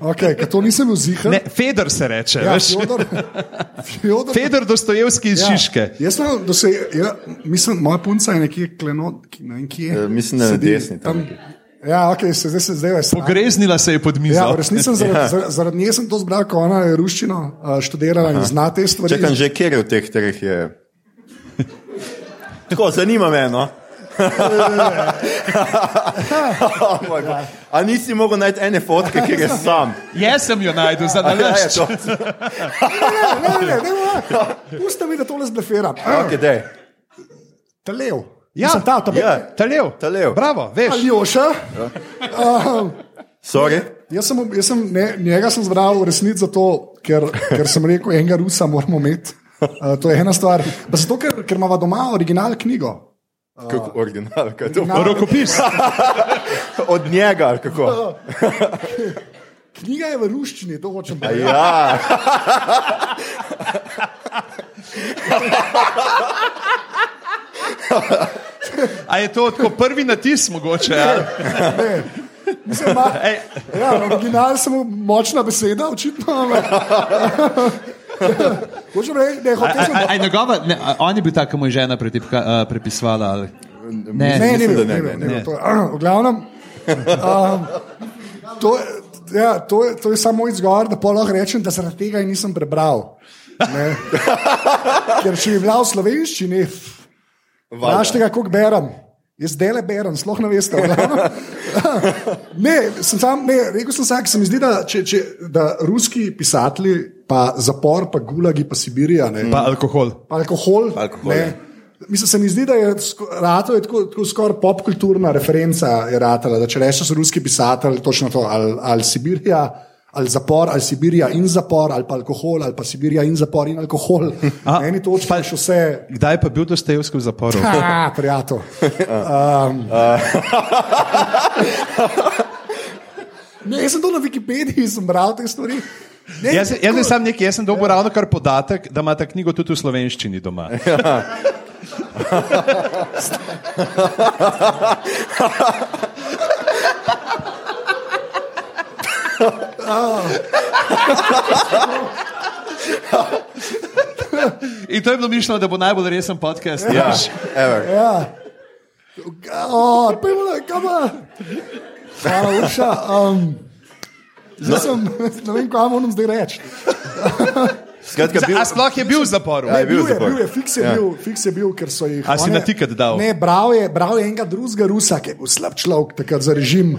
Okay, to nisem vzihal. Ne, Feder se reče. Ja, veš. Fjodor, Fjodor, Feder Dostojevski iz ja. Šiške. Jaz sem, da se, ja, mislim, moja punca je nekje klenot, ki ne vem kje. Eh, mislim, da na sedi desni tam Tam, ja, ok, se zdaj se zdaj veš. Pogreznila se je pod mizo. Ja, v resnici sem zaradi, zaradi, zaradi nje sem to zbral, ko ona je ruščino študirala in zna te stvari. Čakam že, kjer je v teh treh je. Tako, zanima me, no. Oh, moj bog. A nisi mogel najti ene fotke, kjer je sam? Jaz sem jo najdel za Ja, je nalašč. to. Ne, ne, ne, ne, ne, pusti mi, da tole zblefiram. Okay, dej. Talev. Ja, Mislim, ta, ta, Ja. Talev. Talev. Bravo, veš. Aljoša. Um, Sorry. jaz sem, jaz sem, ne, njega sem zbral v resnici zato, ker, ker sem rekel, enega Rusa moramo imeti. Uh, to je ena stvar. Pa zato, ker, ker imamo doma original knjigo. Kako original, kaj je to? Original- Rokopis. Od njega, ali kako? Knjiga je v ruščini, to hočem povedati. Ja, A je to tako prvi natis mogoče? Ja? Ne. Mislim, ma, ja, original je samo močna beseda, očitno. ampak- Hočem reči, da je hotel sem. a, a, je njegova, ne, on je bil tak, mu je žena pretipka, uh, prepisovala. Ali? Ne, Ne, ne, ne, ne, ne, ne, v glavnem, um, to, ja, to, je, to je samo izgovor, da lahko rečem, da zaradi tega nisem prebral. Ne. Ker če bi bila v slovenščini, Vprašajte ga, koliko berem. Jaz dele berem, sploh ne veste. ne, sem sam, ne, rekel sem sam, se mi zdi, da, če, če, da ruski pisatelji, pa zapor, pa gulagi, pa Sibirija, ne, Pa alkohol. pa alkohol. Alkohol, ne, ja. Mislim, se mi zdi, da je rato je tako, tako skoraj popkulturna referenca, ratala, da če rečeš ruski pisatelj, točno to, ali, ali Sibirija, ali zapor, ali Sibirija in zapor, ali pa alkohol, ali pa Sibirija in zapor in alkohol. Na eni točki pa še vse. Kdaj je pa bil Dostojevski v zaporu? Ha, prijatelj. Um, ne, jaz sem to na Wikipediji, sem bral te stvari. Ne, Jaz, jaz sem sam nekaj, jaz sem dobil ravno kar podatek, da ima ta knjigo tudi v slovenščini doma. In to je bilo mišljeno, da bo najbolj resen podcast. Ja, veš. ever. Ja. O, pojmo, kam pa. Hvala, Urša. Um, zdaj sem, ne vem, kaj moram zdaj reči. Skratka, bil, A sploh je bil v zaporu? Ja, je bil bil, je, zapor. bil je, fiks je, Ja. ja. bil, fiks je bil, ker so jih. A si na tiket dal? Ne, bral je, bral je enega drugega Rusa, ki je bil slab človek takrat za režim.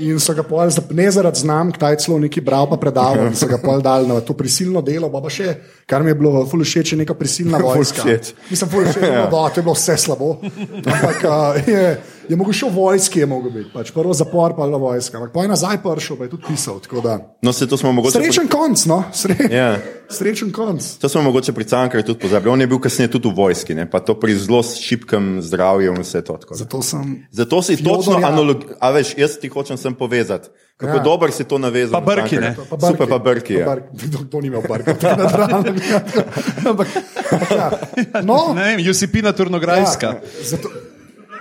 In so ga pol, za- ne zaradi znamk, ta je celo neki bral, pa predaval, in so ga pol dali na to prisilno delo, pa, pa še, kar mi je bilo ful všeč, je neka prisilna vojska. Mislim, ful všeč, no, da, to je bilo vse slabo. Ampak uh, je, je mogel še v vojski, je mogel biti. Pač prvo zapor, pa je bila vojska. Ampak pa je nazaj prišel, pa je tudi pisal. tako da. No, se to smo mogoče. Srečen konc, no, Sre... Ja. srečen konc. To smo mogoče pri Cankarju tudi pozabili. On je bil kasneje tudi v vojski, ne? pa to pri zelo šipkem zdravju in vse to. tako. Zato sem. Zato si Fjodor točno Jaka. analogijo, a veš, jaz ti hočem sem povezati. Kako Ja. ja. dober si to navezal. Pa na Brki, ne? Pa Super, pa Brki. Ja. Brki. To, to ni imel realno. Ampak, ja. No, Ne vem, Josipina Turnograjska. ja, zato, ne, kaj si rekel?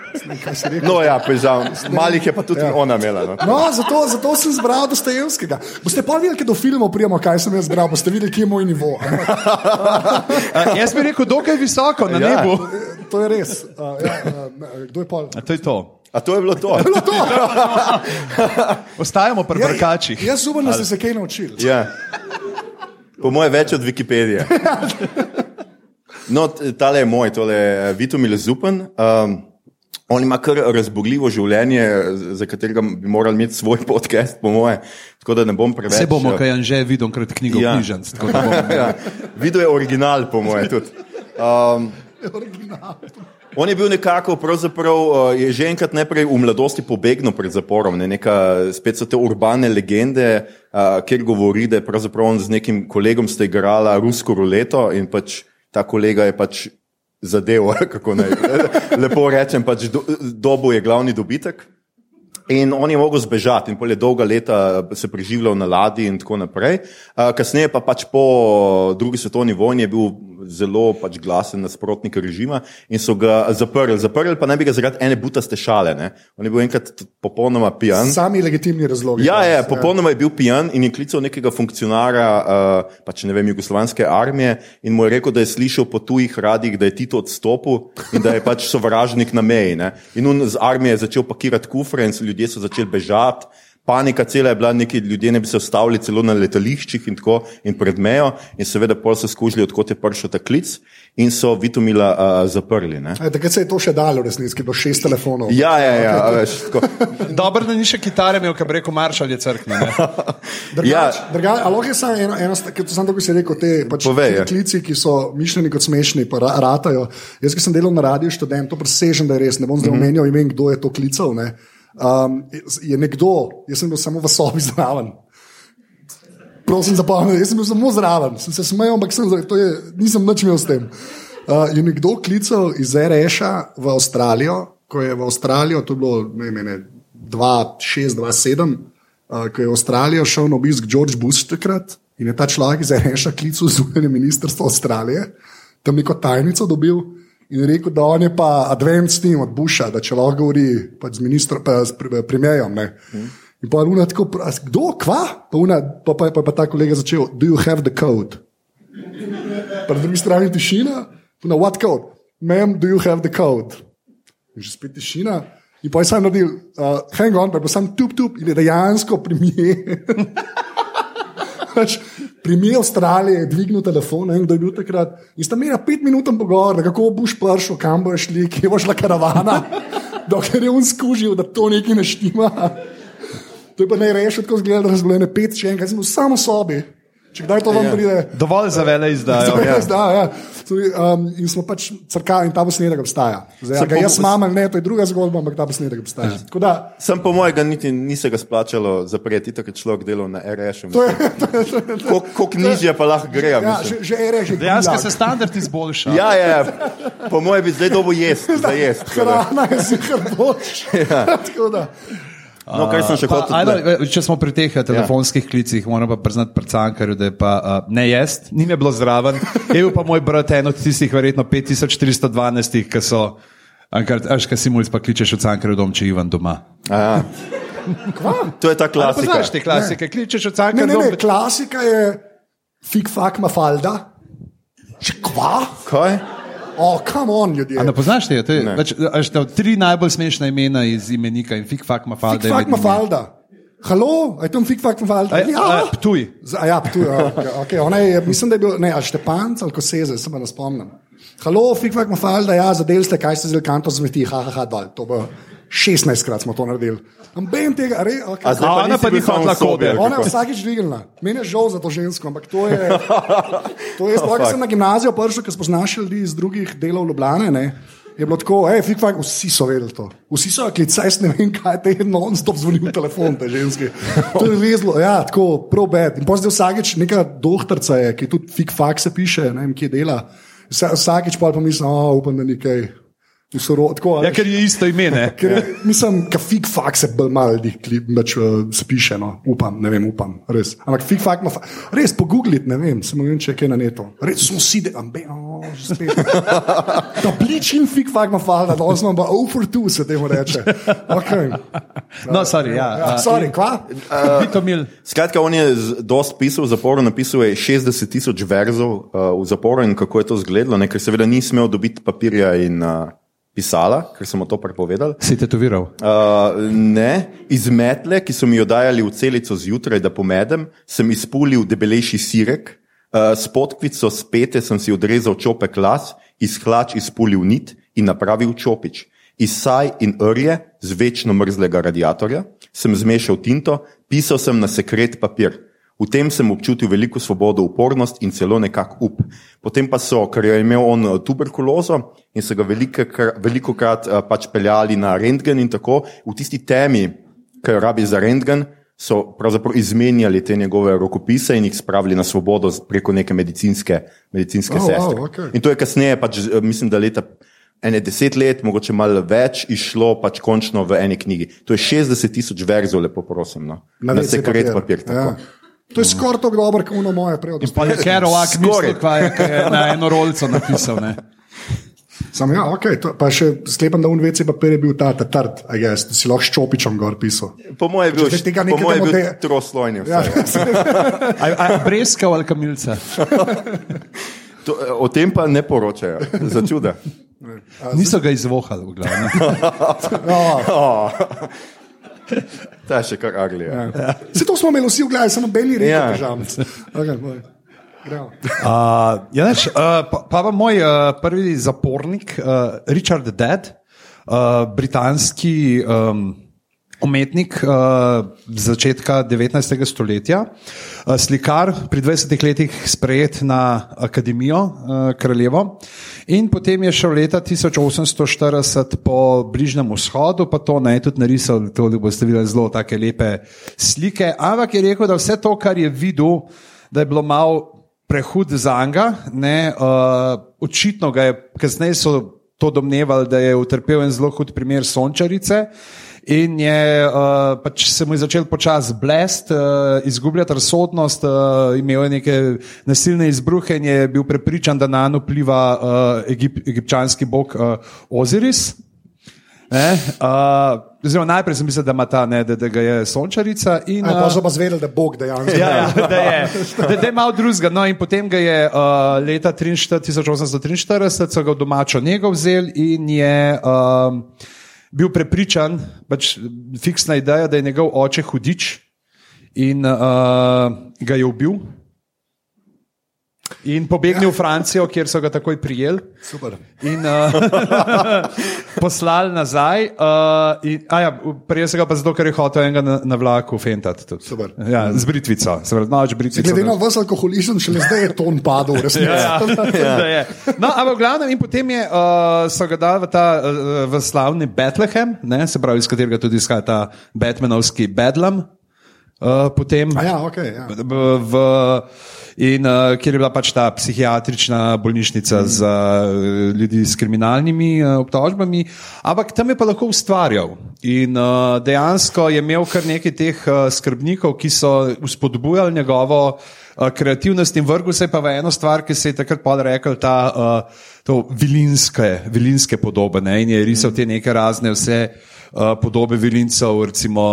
No, ja, pežal. Malih je pa tudi ja. ona imela. No. No, zato, zato sem zbral Dostojevskega. Boste pa videli, kaj do filmov prijemo, kaj sem jaz zbral, boste videli, kje je moj nivo. Ampak, A, jaz bi rekel, dokaj visoko na Ja. nebu. to je res. Uh, ja, uh, kdo je pol? A to je to. A to je bilo to? Bilo to. Ostajamo pri brkačih. Ja, jaz upam, da ste se kaj naučili. Ja. Po mojem, več od Wikipedije. No, tale je moj, tole je Vitomil Zupan. Um, on ima kar razborljivo življenje, za katerega bi morali imeti svoj podcast, po moje. Tako da ne bom preveč. Vse bomo, eh, kaj je že videl, krat knjigo Ja. knjižnic. tako da bomo- ja, Video je original, po moje. Tudi. Um, on je bil nekako, pravzaprav, uh, je že enkrat najprej v mladosti pobegnil pred zaporom. Ne, neka, spet so te urbane legende, uh, kjer govori, da je pravzaprav on z nekim kolegom sta igrala rusko ruleto in pač ta kolega je pač zadev, kako naj lepo rečem, pač do, dobo je glavni dobitek. In on je mogel zbežati, in pol je dolga leta se preživljal na ladji, in tako naprej. Kasneje pa pač po drugi svetovni vojni je bil zelo pač glasen nasprotnik režima in so ga zaprli. Zaprli pa naj bi ga zaradi ene butaste šale. Ne? On je bil enkrat popolnoma pijan. Sami legitimni razlogi. Ja, je, danes, popolnoma je bil pijan in je klical nekega funkcionarja, uh, pač ne vem, jugoslovanske armije in mu je rekel, da je slišal po tujih radijih, da je Tito odstopil in da je pač sovražnik na meji. Ne? In on z armije je začel pakirati kufre in so ljudje so začeli bežati. Panika cela je bila, neki ljudje ne bi se ustavili celo na letališčih in tako in pred mejo, in seveda pol so skužili, odkot je prišel ta klic, in so Vitomila uh, zaprli. Ne? E, takrat se je to še dalo, resnici, ki bilo šest telefonov. Ja, ja, ja, a veš, tako. Dobro, da ni še kitare imel, bi rekel, maršal je crkne. ne. Drugač, Ja. drugač, a lahko je samo eno, eno ker to samo tako si rekel, te pač, Povej, ti ja. klici, ki so mišljeni kot smešni, pa ra, ratajo. Jaz, ki sem delal na radiju študent, to presežem, da je res, ne bom Mhm. zdaj omenjal imen, kdo je to klical. Ne. Um, je nekdo, jaz sem bil samo v sobi zraven. Prosim, zapomnite, jaz sem bil samo zraven, sem se smejal, ampak sem, je, nisem nič imel s tem. Uh, je nekdo klical iz RŠ v Avstralijo, ko je v Avstralijo, to je bilo ne vem, ene 2-6-2-7, uh, ko je v Avstralijo šel na obisk George Bush takrat in je ta človek iz RŠ klical zunanje ministrstvo Avstralije, tam neko tajnico dobil. In rekel, da on je pa advanced team od Busha, da če lahko govori pač z ministrom, pa s pre- premijejem. In pa je ona tako, kdo, kva? Pa, una, pa, pa, pa, pa ta kolega začel, do you have the code? Pa na drugi strani tišina, na what code? Ma'am, do you have the code? In že spet tišina. In pa je sam naredil, uh, hang on, pa je bil sam tup tup in je dejansko premije. Pač Premijer Avstralije je dvignil telefon, ne vem, kdo je bil takrat. In sta imela pet minut pogovor, kako boš prišel, kam boš šli, kje bo šla karavana, dokler je on skužil, da to nekaj ne štima. To je pa naj rešil tako zgleda, da razgledane pet, še enkrat, sem v samo sobi. Če kdaj to vam Ja. pride. Dovolj za vele izdajo. Ja, ja. Ja. Sorry, um, in smo pač crkali, in ta posnetek obstaja. Zdaj, Se a ga jaz imam ali ne, to je druga zgodba, ampak ta posnetek obstaja. Tako Da, Sem po mojega niti ni se ga splačalo zapreti, tako je človek delal na RS. to je, to je, to je, to je, Koliko nižje pa lahko gre? ja, mislim. že, že je reže. Dejansko se standard izboljša. Ja, ja, ja. po mojem bi zdaj dobo jesti, za. Hrana je zihar boljša. Da. No, kar sem še hotel. tle. če smo pri teh telefonskih ja. klicih, moram pa priznati pred Cankarju, da je pa uh, ne jaz, ni me bilo zraven. Je bil pa moj brat en od tistih, verjetno 5412, ki so. Až kaj si mulj pa kličeš v Cankarju dom, če Ivan doma. Aha. To je ta klasika. Poznaš te klasike, ne. kličeš v Ne, Cankarju ne, ne, klasika je fik fak mafalda. Če kva? Kaj? Oh, come on, ljudje. A ne poznaš te? Ne. Več, až, te, tri najbolj smešna imena iz imenika in fik fak mafalda. Fik fak mafalda. Halo, je tam fik fak mafalda? A, a, Ptuj. Z- A ja, tu je. Okay, okay. Ona je, mislim, da je bil, ne, a Štepanc ali Koseze, se pa ne spomnim. Halo, fikvak mafalda, ja, zadel ste, kaj ste zdaj kanto zmeti, ha, ha, ha, dol. To bo 16 krat smo to naredili. Amben tega, re, okay. A zdaj A ona pa ni sobi, kode. Ona je vsakič dvignila. Meni je žal za to žensko, ampak to je. To je sploh, ko sem na gimnazijo prišel, ker spoznaš ljudi iz drugih delov Ljubljane. Ne? je bilo tako, hej, fik fak, vsi so vedeli to. Vsi so rekli, saj jaz ne vem, kaj te je non-stop zvonil telefon, te ženske. To je rezlo, ja, tako, prav bed. In pozdaj vsakeč neka doktorica je, ki tudi fik fak se piše, ne vem, kje dela. Vsa- Vsakeč pa pomislim, oh, upam, da nekaj. v soro- Tako, a Ja, ker je isto ime. Ne? Ker, je- mislim, da fik fak se bolj malo ljudi pač, uh, se piše, no. upam, ne vem, upam, res. Ampak fik fak ima, fa res pogoogliti, ne vem, samo ne vem, če je kaj na netu. Res smo si, da ambe, oh, že spet. Ta plič in fik fak ima falda, da osmo pa over two se temu reče. Okay. No, sorry, ja. Ja, a, sorry, kva? Mil. Skratka, on je z- dost pisal v zaporu, napisal je 60 tisoč verzov uh, v zaporu in kako je to izgledalo, ne? ker seveda ni smel dobiti papirja in uh, pisala, ker sem mu to prepovedal. Si tetoviral. Uh, ne, iz metle, ki so mi jo dajali v celico zjutraj, da pomedem, sem izpulil debelejši sirek, uh, s podkvico spete sem si odrezal čopek las, iz hlač izpulil nit in napravil čopič. Iz saj in rje z večno mrzlega radiatorja sem zmešal tinto, pisal sem na sekret papir. V tem sem občutil veliko svobodo, upornost in celo nekak up. Potem pa so, ker je imel on eh, tuberkulozo in so ga veliko krat pač peljali na rentgen in tako, v tisti temi, ki jo rabi za rentgen, so pravzaprav izmenjali te njegove rokopise in jih spravili na svobodo preko neke medicinske, medicinske Oh, oh, wow, sestre. okej. In to je kasneje, pač, eh, mislim, da leta. Ene deset let, mogoče malo več, išlo pač končno v eni knjigi. To je 60 tisoč verzov, lepo prosim. No. Na, na WC sekret papir. papir ja. To je skoraj tako dobro, kot ono moje prej. Pa je Kerouac mislil, Skoraj. kaj je, je na eno rolco napisal. Ne? Sam, ja, okay, to, pa še sklepam, da UNVC papir je bil ta, ta trd, a jaz, da si lahko s čopičom gor pisal. Po mojem je bil, Če tega po nekega mojem je bil troslojni. Ja, vsaj. A, a breskav ali kamilca? To, eh, o tem pa ne poročajo, za čuda. Niso ga izvohali, v glavnem. Ta je še kar aglija. Ja. Vse to smo imeli vsi v glavi, samo beli reki, Ja. Okay, boj. Gremo. Uh, ja, veš, uh, pa, pa pa moj uh, prvi zapornik, uh, Richard Dead, uh, britanski um, umetnik uh, začetka 19. stoletja, uh, slikar, pri 20 letih sprejet na Akademijo uh, Kraljevo. In potem je šel leta 1840 po Bližnjem vzhodu, pa to ne je tudi narisal, to da boste videli zelo take lepe slike. Ampak je rekel, da vse to, kar je videl, da je bilo malo prehud za njega. Uh, očitno ga je, kasneje so to domnevali, da je utrpel en zelo hud primer sončarice. In je uh, pač se mu je začel počasi blest, uh, izgubljati razsodnost, uh, imel je neke nasilne izbruhe in je bil prepričan, da na njo vpliva uh, Egip, egipčanski bog uh, Oziris. Ne, uh, oziroma, najprej sem mislil, da, ima ta, ne, da, da ga je sončarica. In, Ja, pa uh, so pa zvedeli, da je Bog dejansko. Ja, ja, da je, da, da je malo drugega. No, in potem ga je uh, leta 43, 1843 so ga v domačo njego vzeli in je um, bil prepričan, pač fiksna ideja, da je njegov oče hudič in uh, ga je ubil. In pobegnil v Francijo, kjer so ga takoj prijeli Super. in uh, poslali nazaj. Uh, in, ja, prej se ga pa zato, ker je hotel enega na, na vlaku fentati. tudi. Super. Ja, z britvico, noč britvico. Glede na vas alkoholizem, šele zdaj je ton padel, resnici. Ja, ja. da je. No, ampak v glavnem, in potem je, uh, so ga dali v, ta, uh, v slavni Bethlehem, ne, se pravi, iz katerega tudi izhaja ta Batmanovski Bedlam. Uh, potem, A ja, okay, ja. v, v, in uh, kjer je bila pač ta psihiatrična bolnišnica mm. za uh, ljudi s kriminalnimi uh, obtožbami, ampak tam je pa lahko ustvarjal. In uh, dejansko je imel kar nekaj teh uh, skrbnikov, ki so spodbujali njegovo uh, kreativnost in vrgel se je pa v eno stvar, ki se je takrat pa rekel, ta uh, to vilinske, vilinske podobe. Ne? In je risal te neke razne vse. Uh, podobe vilincev, recimo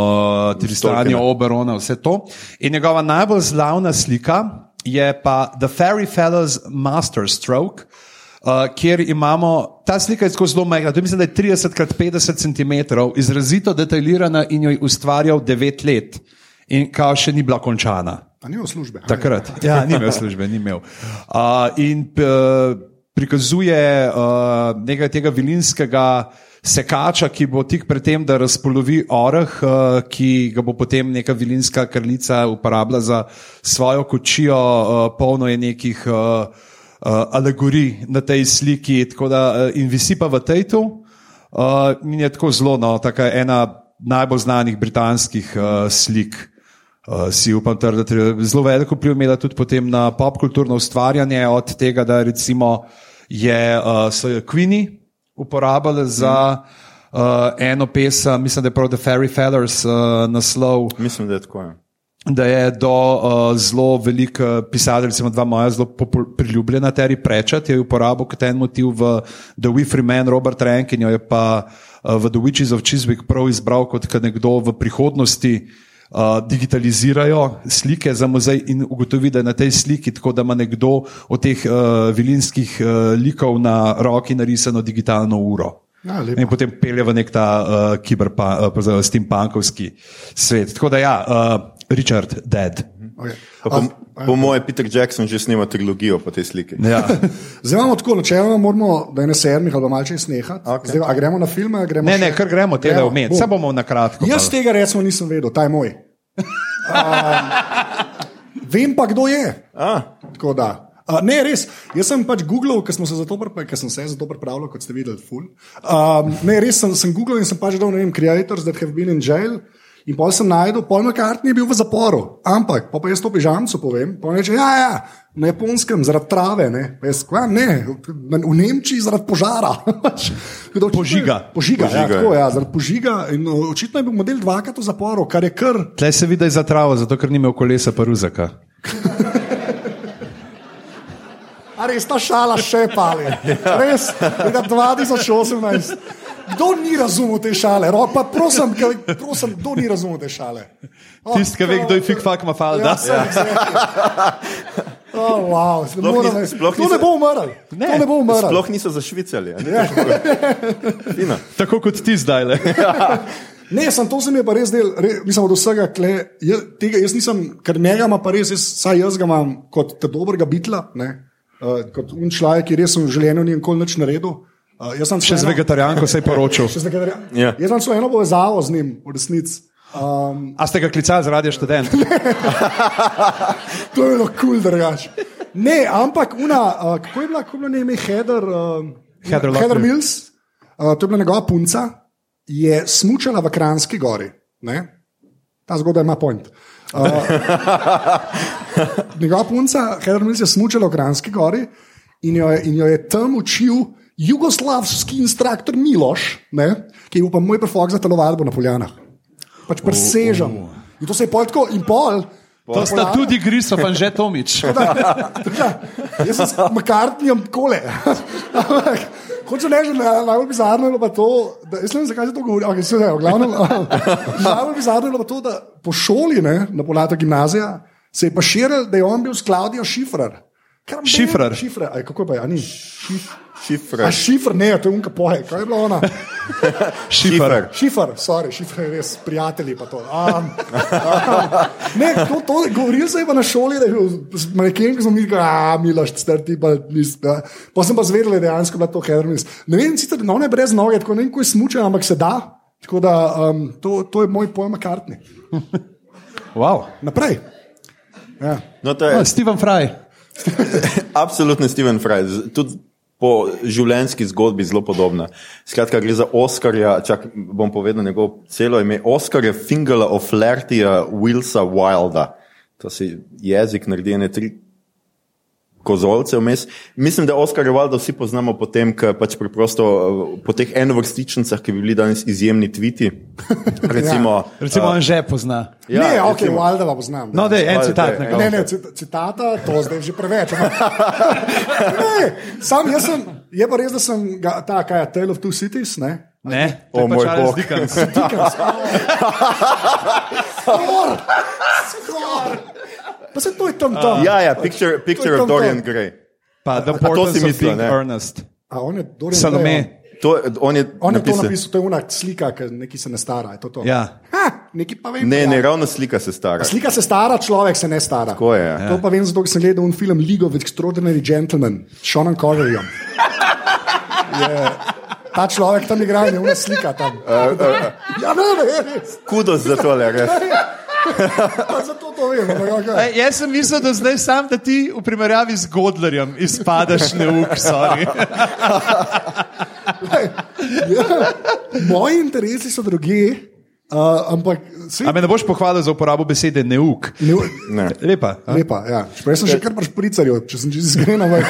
Tristanja, Tolkiena. Oberona, vse to. In njegova najbolj slavna slika je pa The Fairy Fellows Masterstroke, uh, kjer imamo ta slika je tako zelo majhna, to mislim, da je 30 krat 50 cm, izrazito detaljirana in jo je ustvarjal 9 let. In kao še ni bila končana. A ni v službe. Takrat. Ja, ni imel službe, ni imel. Uh, in uh, prikazuje uh, nekaj tega vilinskega sekača, ki bo tik pred tem, da razpolovi oreh, uh, ki ga bo potem neka vilinska kraljica uporabila za svojo kočijo, uh, polno je nekih. Uh, uh, alegorij na tej sliki, da uh, in visi pa v Tejtu. Uh, in je tako zelo, no, tako ena najbolj znanih britanskih uh, slik. Uh, si upam trditi, zelo veliko vpliv imela tudi potem na popkulturno ustvarjanje, od tega, da recimo je uh, so jo Queenie uporabljali za uh, eno pesem, mislim, da je prav The Fairy Feathers uh, naslov Mislim, da je tako. Ja. da je do uh, zelo velik uh, pisatelj, recimo dva moja zelo priljubljena, Terry Pratchett, je uporabil kot en motiv v The Wifrey Man, Robert Rank in jo je pa uh, v The Witches of Chiswick prav izbral kot nekdo v prihodnosti. Uh, digitalizirajo slike za muzej in ugotovi, da je na tej sliki tako, da ima nekdo od teh uh, vilinskih uh, likov na roki narisano digitalno uro. Ja, lepo. in potem pelje v nek ta uh, kiberpa, uh, steampunkovski svet. Tako da ja, uh, Richard, dead. Okay. Pa Po, po mojem, Peter Jackson že snima trilogijo po tej sliki. Ja. Zdaj imamo tako, načeloma moramo, da je ne sedmih ali pa malce snehati. Okej. Zdaj, a gremo na filme, a gremo Ne, ne, še- kar gremo tega umeti. Vse bomo na kratko. Jaz tega recimo nisem vedel, ta je moj. Um, vem pa, kdo je. A, Tako da. Uh, ne, res. Jaz sem pač googlal, ker smo se za to pripravili, ker sem se za to pripravljal, kot ste videli, full. Um, ne, res sem, sem googlal in sem pač dal, ne vem, creators that have been in jail. In pol sem najdel, Paul McCartney je bil v zaporu, ampak pa, pa jaz to pižamcu povem, pa reče, ja, ja, na japonskem zaradi trave, ne, pa jaz, kva, ne, v v Nemčiji zaradi požara. Pač, je- Požiga. Požiga, ja, Požiga, tako, ja, zaradi požiga. In o, očitno je bil model dvakrat v zaporu, kar je kar Tle se vidi, da je za travo, zato ker ni imel kolesa paruzaka. A res ta šala še pali. Res, leta 2018. Kdo ni razumel te šale? Rok, pa prosim, kaj- prosim, kdo ni razumel te šale? Oh, Tisti, ki ve, kdo je fik fak mafalda. Ja, sem, oh, wow, Sploh moram, niso- sploh to ne niso- bo umrl. Ne. To ne bo umrl. sploh niso zašvicali. a ne? Fina. Tako kot ti zdaj. Le. Ne, sem to se mi je pa res del, re, mislim, od vsega, kle, jaz, tega jaz nisem, ker njega ima pa res, jaz, saj jaz ga imam kot dobrega bitla, ne, uh, kot un človek, ki res v življenju ni nikoli nič naredil. Uh, jaz sem Še z vegetarijanko se je poročil. Še z vegetarijan. Ja. Jaz sem samo eno povezavo z njim, v resnici. Um, A ste ga klicali zaradi študent? to je bilo kul, cool, drugač. Ne, ampak una, uh, kako je bila, kako je bilo ime Heather, uh, Heather Heather Locklear. Mills, uh, to je bila njegova punca, je smučala v Kranski gori. Ne? Ta zgodba ima point. Uh, njegova punca, Heather Mills, je smučala v Kranski gori in jo je, in jo je tam učil jugoslavski instruktor Miloš, ne? ki je bil pa moj prefok za telovadbo na Poljanah. Pač presežem. In to se je pol tako in pol. To sta tudi Grisov in že Tomič. Ja, jaz sem s McCartneyjem kole. Hočem reči, da je najbolj bizarno je pa to, da ne vem, zakaj se to govori. Okay, se, ne, glavnem, najbolj bizarno je pa to, da po šoli, ne, na polatu gimnazija, se je pa širil, da je on bil s Klaudijo Šifrer. Šifrer. Šifrer, aj, kako je pa, a ni? Šif, Šifre. a šifr, ne, to je unka poje, kaj je bilo ona? Šifer. Šifr, sorry, šifr je res, prijatelji pa to. Um, ne, to, to, govoril sem pa na šoli, da je bil z smo mi rekli, a miloš, strti pa nis. ja. Pa sem pa zvedel, da je dejansko bila to Hermes. Ne vem, sicer no ne brez noge, tako ne vem, ko je smučen, ampak se da. Tako da um, to, to je moj pojem kartni. Wow. Naprej. Ja. No, to je Oh, Steven Fry. absolutno Steven Fry. Tudi po življenjski zgodbi zelo podobna. Skratka, gre za Oscarja, čak bom povedal njegovo celo ime, Oscarja Fingala O'Flahertyja Willsa Wilda. To si jezik naredi ene tri kozolce vmes. Mislim, da Oscar Wilda vsi poznamo po tem, ker pač preprosto eh, po teh enovrstičnicah, ki bi bili danes izjemni tviti. Recimo, Recimo, on že pozna. Ja, ne, ok, recimo- Waldova poznam. No, da je en citat. ja. njegov. Ne, ne, cit- citata, to zdaj že preveč. ne, sam jaz sem, je pa res, da sem ga, ta, kaj je Tale of Two Cities, ne? Ne, O, je moj pa bog. Dickens. Skor, skor. Pa se to je tam tam. Ja, ja, picture, picture of Dorian. Gray. Pa The si of mislil, Being ne? Earnest. A on je Dorian Gray, Salome. To, on je, On, je to napisal- napisal, to je una slika, ki neki se ne stara. je To to? Ja. Ha, neki pa vem. Ne, ja. ne, ravno slika se stara. Slika se stara, človek se ne stara. Tako je. ja. To pa vem, zato sem gledal film League of Extraordinary Gentlemen s Seanom Conneryjem. Je- Ta človek tam igra, je una slika tam. Ja, ne, ne, res. Kudos za tole, res. Zato to vem. ampak okej. E, jaz sem mislil, da zdaj sam, da ti v primerjavi z Godlerjem izpadeš neuk. Lej, ja, moji interesi so drugi, uh, ampak svi, A me ne boš pohvalil za uporabo besede neuk? ne, Ne. Lepa. a? lepa. Ja. Jaz sem še kar pač pricaril, če sem čisto iskren. ampak-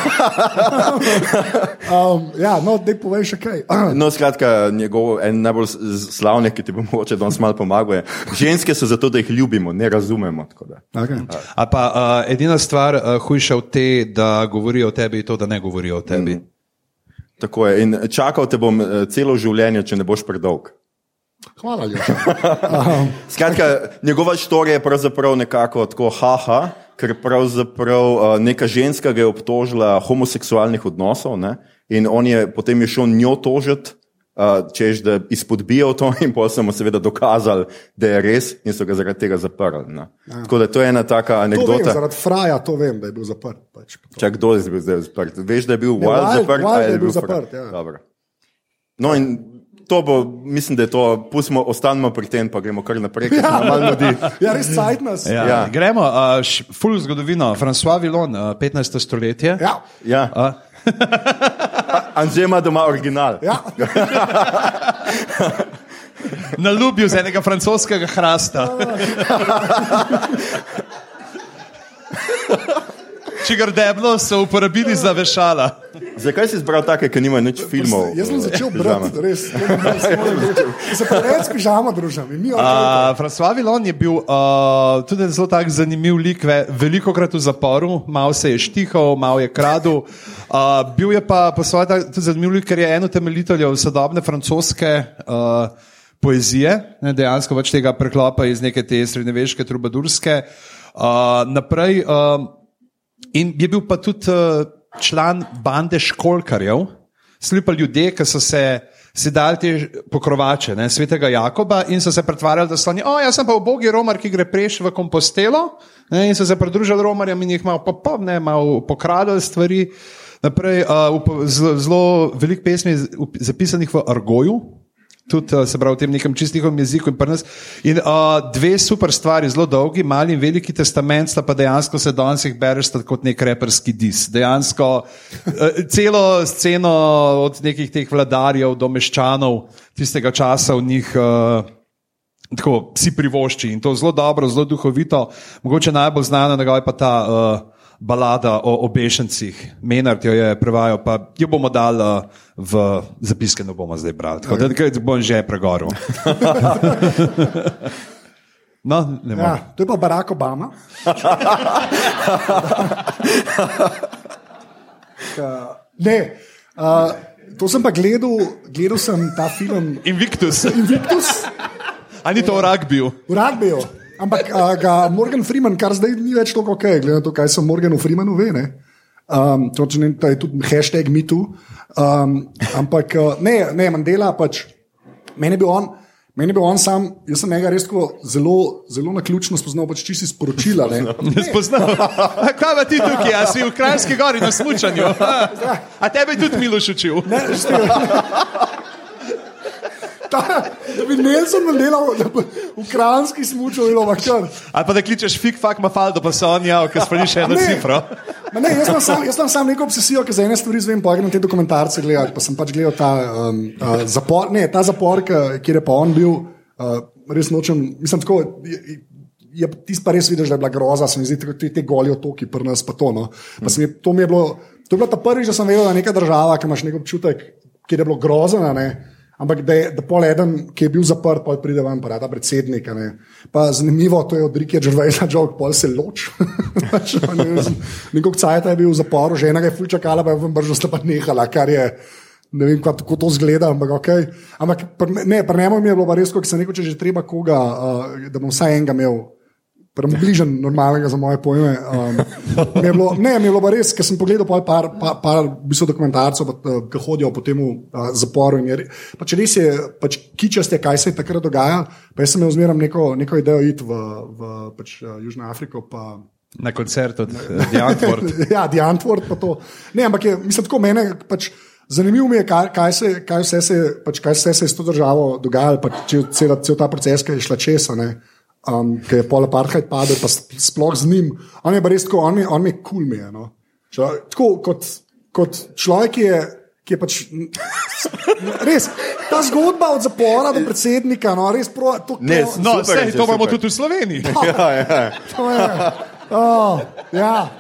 um, ja, no, dej povej še kaj. No, skratka, njegov en najbolj s- s- slavnih, ki ti bo mogoče danes malo pomagal, je, ženske so zato, da jih ljubimo, ne razumemo. tako da. okay. A pa uh, edina stvar uh, hujša od te, da govorijo o tebi, je to, da ne govorijo o tebi. Mm. Tako je. In čakal te bom eh, celo življenje, če ne boš predolg. Hvala, Ljuša. Um, Skratka, njegova štorija je pravzaprav nekako tako haha, ker pravzaprav uh, neka ženska ga je obtožila homoseksualnih odnosov ne? in on je potem je šel njo tožiti. Uh, češ, da izpodbijal to, in pa so mu seveda dokazali, da je res, in so ga zaradi tega zaprli. Ne. Tako da to je ena taka to vem, anekdota. zaradi fraja to vem, da je bil zaprt. Pač. Čak, kdo je bil zdaj zaprt? Veš, da je bil Wild Wild- zaprt? Wild a je bil Fra- zaprt, ja. Dobro. No, in to bo, mislim, da je to, pustimo, ostanemo pri tem, pa gremo kar naprej, smo malo ljudi. Ja, res cajt nas. Ja. Ja. Ja. Gremo, uh, š- full zgodovino. François Villon, uh, 15. stoletje. Ja, Ja. Uh, Anže ima doma original. ja. na ljubju z enega francoskega hrasta. Čigar deblo so uporabili za vešala. Zakaj si izbral take, ki nimajo nič filmov? Jaz sem začel brati, res. res. Se pa več pižama Uh, François Villon je bil uh, tudi zelo tak zanimiv lik, ve, veliko krat v zaporu, malo se je štihal, malo je kradel. Uh, bil je pa po svoje tudi zanimiv lik, ker je eno temeljiteljev sodobne francoske uh, poezije, ne, dejansko pač tega preklopa iz neke te srednjeveške trubadurske. Uh, naprej, uh, in je bil pa tudi uh, član bande školkarjev, slipa ljudje, ki so se. Si dali te pokrovače, ne, svetega Jakoba, in so se pretvarjali, da so oni, o, jaz sem pa ubogi romar, ki gre peš v kompostelo, ne, in so se pridružili romarjem in jih malo, pa, pa, ne, malo pokradili stvari. Naprej, uh, zelo, veliko pesmi je zapisanih v argoju, tudi uh, se pravi v tem nekem čistivem jeziku in pri nas. In uh, dve super stvari, zelo dolgi, mali in veliki testament, sta pa dejansko se danes jih bereš kot nek reperski dis. Dejansko uh, celo sceno od nekih teh vladarjev do meščanov tistega časa v njih. Uh, Tako si privošči in to zelo dobro, zelo duhovito. Mogoče najbolj znana njegova je pa ta uh, balada o obešencih. Menard jo je prevajal, pa jo bomo dali uh, v zapiske, ne bomo zdaj brali. Tako da okay. bom že pregoril. no, ne Ja, to je pa Barack Obama. Ne, uh, to sem pa gledal, gledal sem ta film Invictus. Invictus, A ni to v ragbiju? urad bil. Ampak ga Morgan Freeman, kar zdaj ni več tako ok, glede na to, kaj se Morganu Freemanu ve. Ne? Um, to, če ne, to je tudi hashtag MeToo. Um, ampak uh, ne, ne, Mandela pač, meni je bil on. Meni je bil on sam, jaz sem njega res tako zelo, zelo na ključno spoznal, pač čisti sporočila. Ne? Ne spoznal. A Kaj pa ti tukaj, a si v Krajski gori na smučanju? A, tebe je tudi Miloš učil? Ne. Ta, da bi Nelson v kranski smučal, bilo vakar. Ali pa da kličeš fik, fak, mafaldo, pa so oni, ja, ker spomniš še eno Ne. cifro. Ma Ne, jaz imam sam, jaz imam sam neko obsesijo, ki za ene stvari zvem, pa grem te dokumentarce gledati. Pa sem pač gledal ta um, uh, zapor, ne, ta zapor, kjer je pa on bil, uh, res nočem, mislim tako. Je, je tisti pa res vidiš, da je bila groza, se mi zdi, te, te goli otoki, pri nas pa to. No. Pa se mi, to mi je bilo, to je bilo ta prvič, da sem vedel, da je neka država, ki imaš nek občutek, kjer je bilo grozno, ne. Ampak da je pol eden, ki je bil zaprt, pol pride ven, pa da ta predsednik. a Ne. Pa zanimivo, to je od Rike Džrvejsa, Džok, pol se loč. Pač, Nekog cajta je bil v zaporu, žena ga je fulčakala, pa je vam bržo sta pa nehala, kar je. Ne vem, kako to zgleda, ampak ok. Ampak pri- ne, pri njemu je bilo res, ko sem rekel, če že treba koga, uh, da bom vsaj enega imel. Bližen normalnega za moje pojme. Um, mi je bilo, ne, mi je bilo pa res, ker sem pogledal par, par, par v bistvu dokumentarcev, uh, ki hodijo po tem uh, zaporu. in je Pač res je, pač kičaste, kaj se je takrat dogajalo. Pa jaz sem imel zmeraj neko, neko idejo iti v, v pač, uh, Južno Afriko. Pa, Na koncertu od Diantwort. ja, Antwoord pa to. Ne, ampak je, mislim, tako mene. Pač, Zanimivo mi je, kaj, kaj, se, kaj, vse se, pač, kaj vse se je s to državo dogajalo, pa če cel, cel ta proces, ki je šla česa. ne. Um, ki je pol apartheid padel, pa sp- sploh z njim. On je pa res tako, on je, on je kul cool mi je. No. Če, tako kot, kot človek, ki je. Ki je pač, res, ta zgodba od zapora do predsednika, no, res pro, to, Ne, to, No, Super, sej, to imamo super. tudi v Sloveniji. Ja, ja. to je. Oh, ja.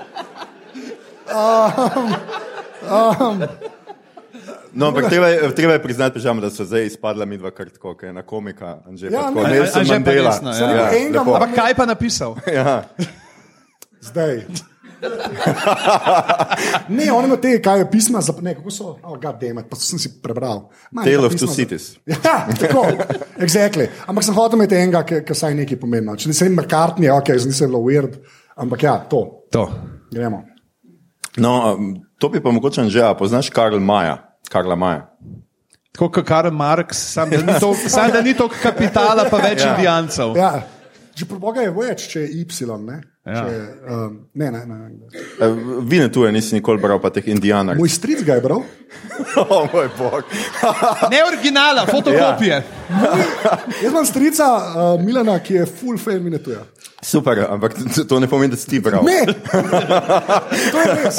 No, ampak treba, je- treba je priznati, pižama, da so zdaj izpadla mi dva krtko, ki je na komika. Anže, Ja, pa tako, ne, Nelson Anže pa Mandela. resno, ja. Ja, Enega lepo. Ampak kaj pa napisal? Ja. Zdaj. ne, on ima te, kaj je pisma za ne, kako so. Oh, God damn it, pa sem si prebral. Ma, Tale neka of two cities. Ja, tako, exactly. Ampak sem hotel imeti enega, ki ki saj nekaj pomeni. no. Če nisem McCartney, ok, zdaj se je bilo weird, ampak ja, to. To. Gremo. No, um, to bi pa mogoče že, a poznaš Karl Maja. Karla Maja. Tako kot Karl Marx, samo da ni toliko- samo da ni toliko kapitala, pa več Ja. indijancev. Ja. Že pri Boga je več, če je Y. Ne, Ja. če, um, ne, ne, ne. ne. E, Vine tu je, nisi nikoli bral pa teh indijanov. Moj stric ga je bral. Oh, moj bog. Ne originala, fotokopije. Jaz imam strica uh, Milana, ki je full fan Minetuja. Super, ampak to- ne pomeni, da si ti bral. Ne, to je res.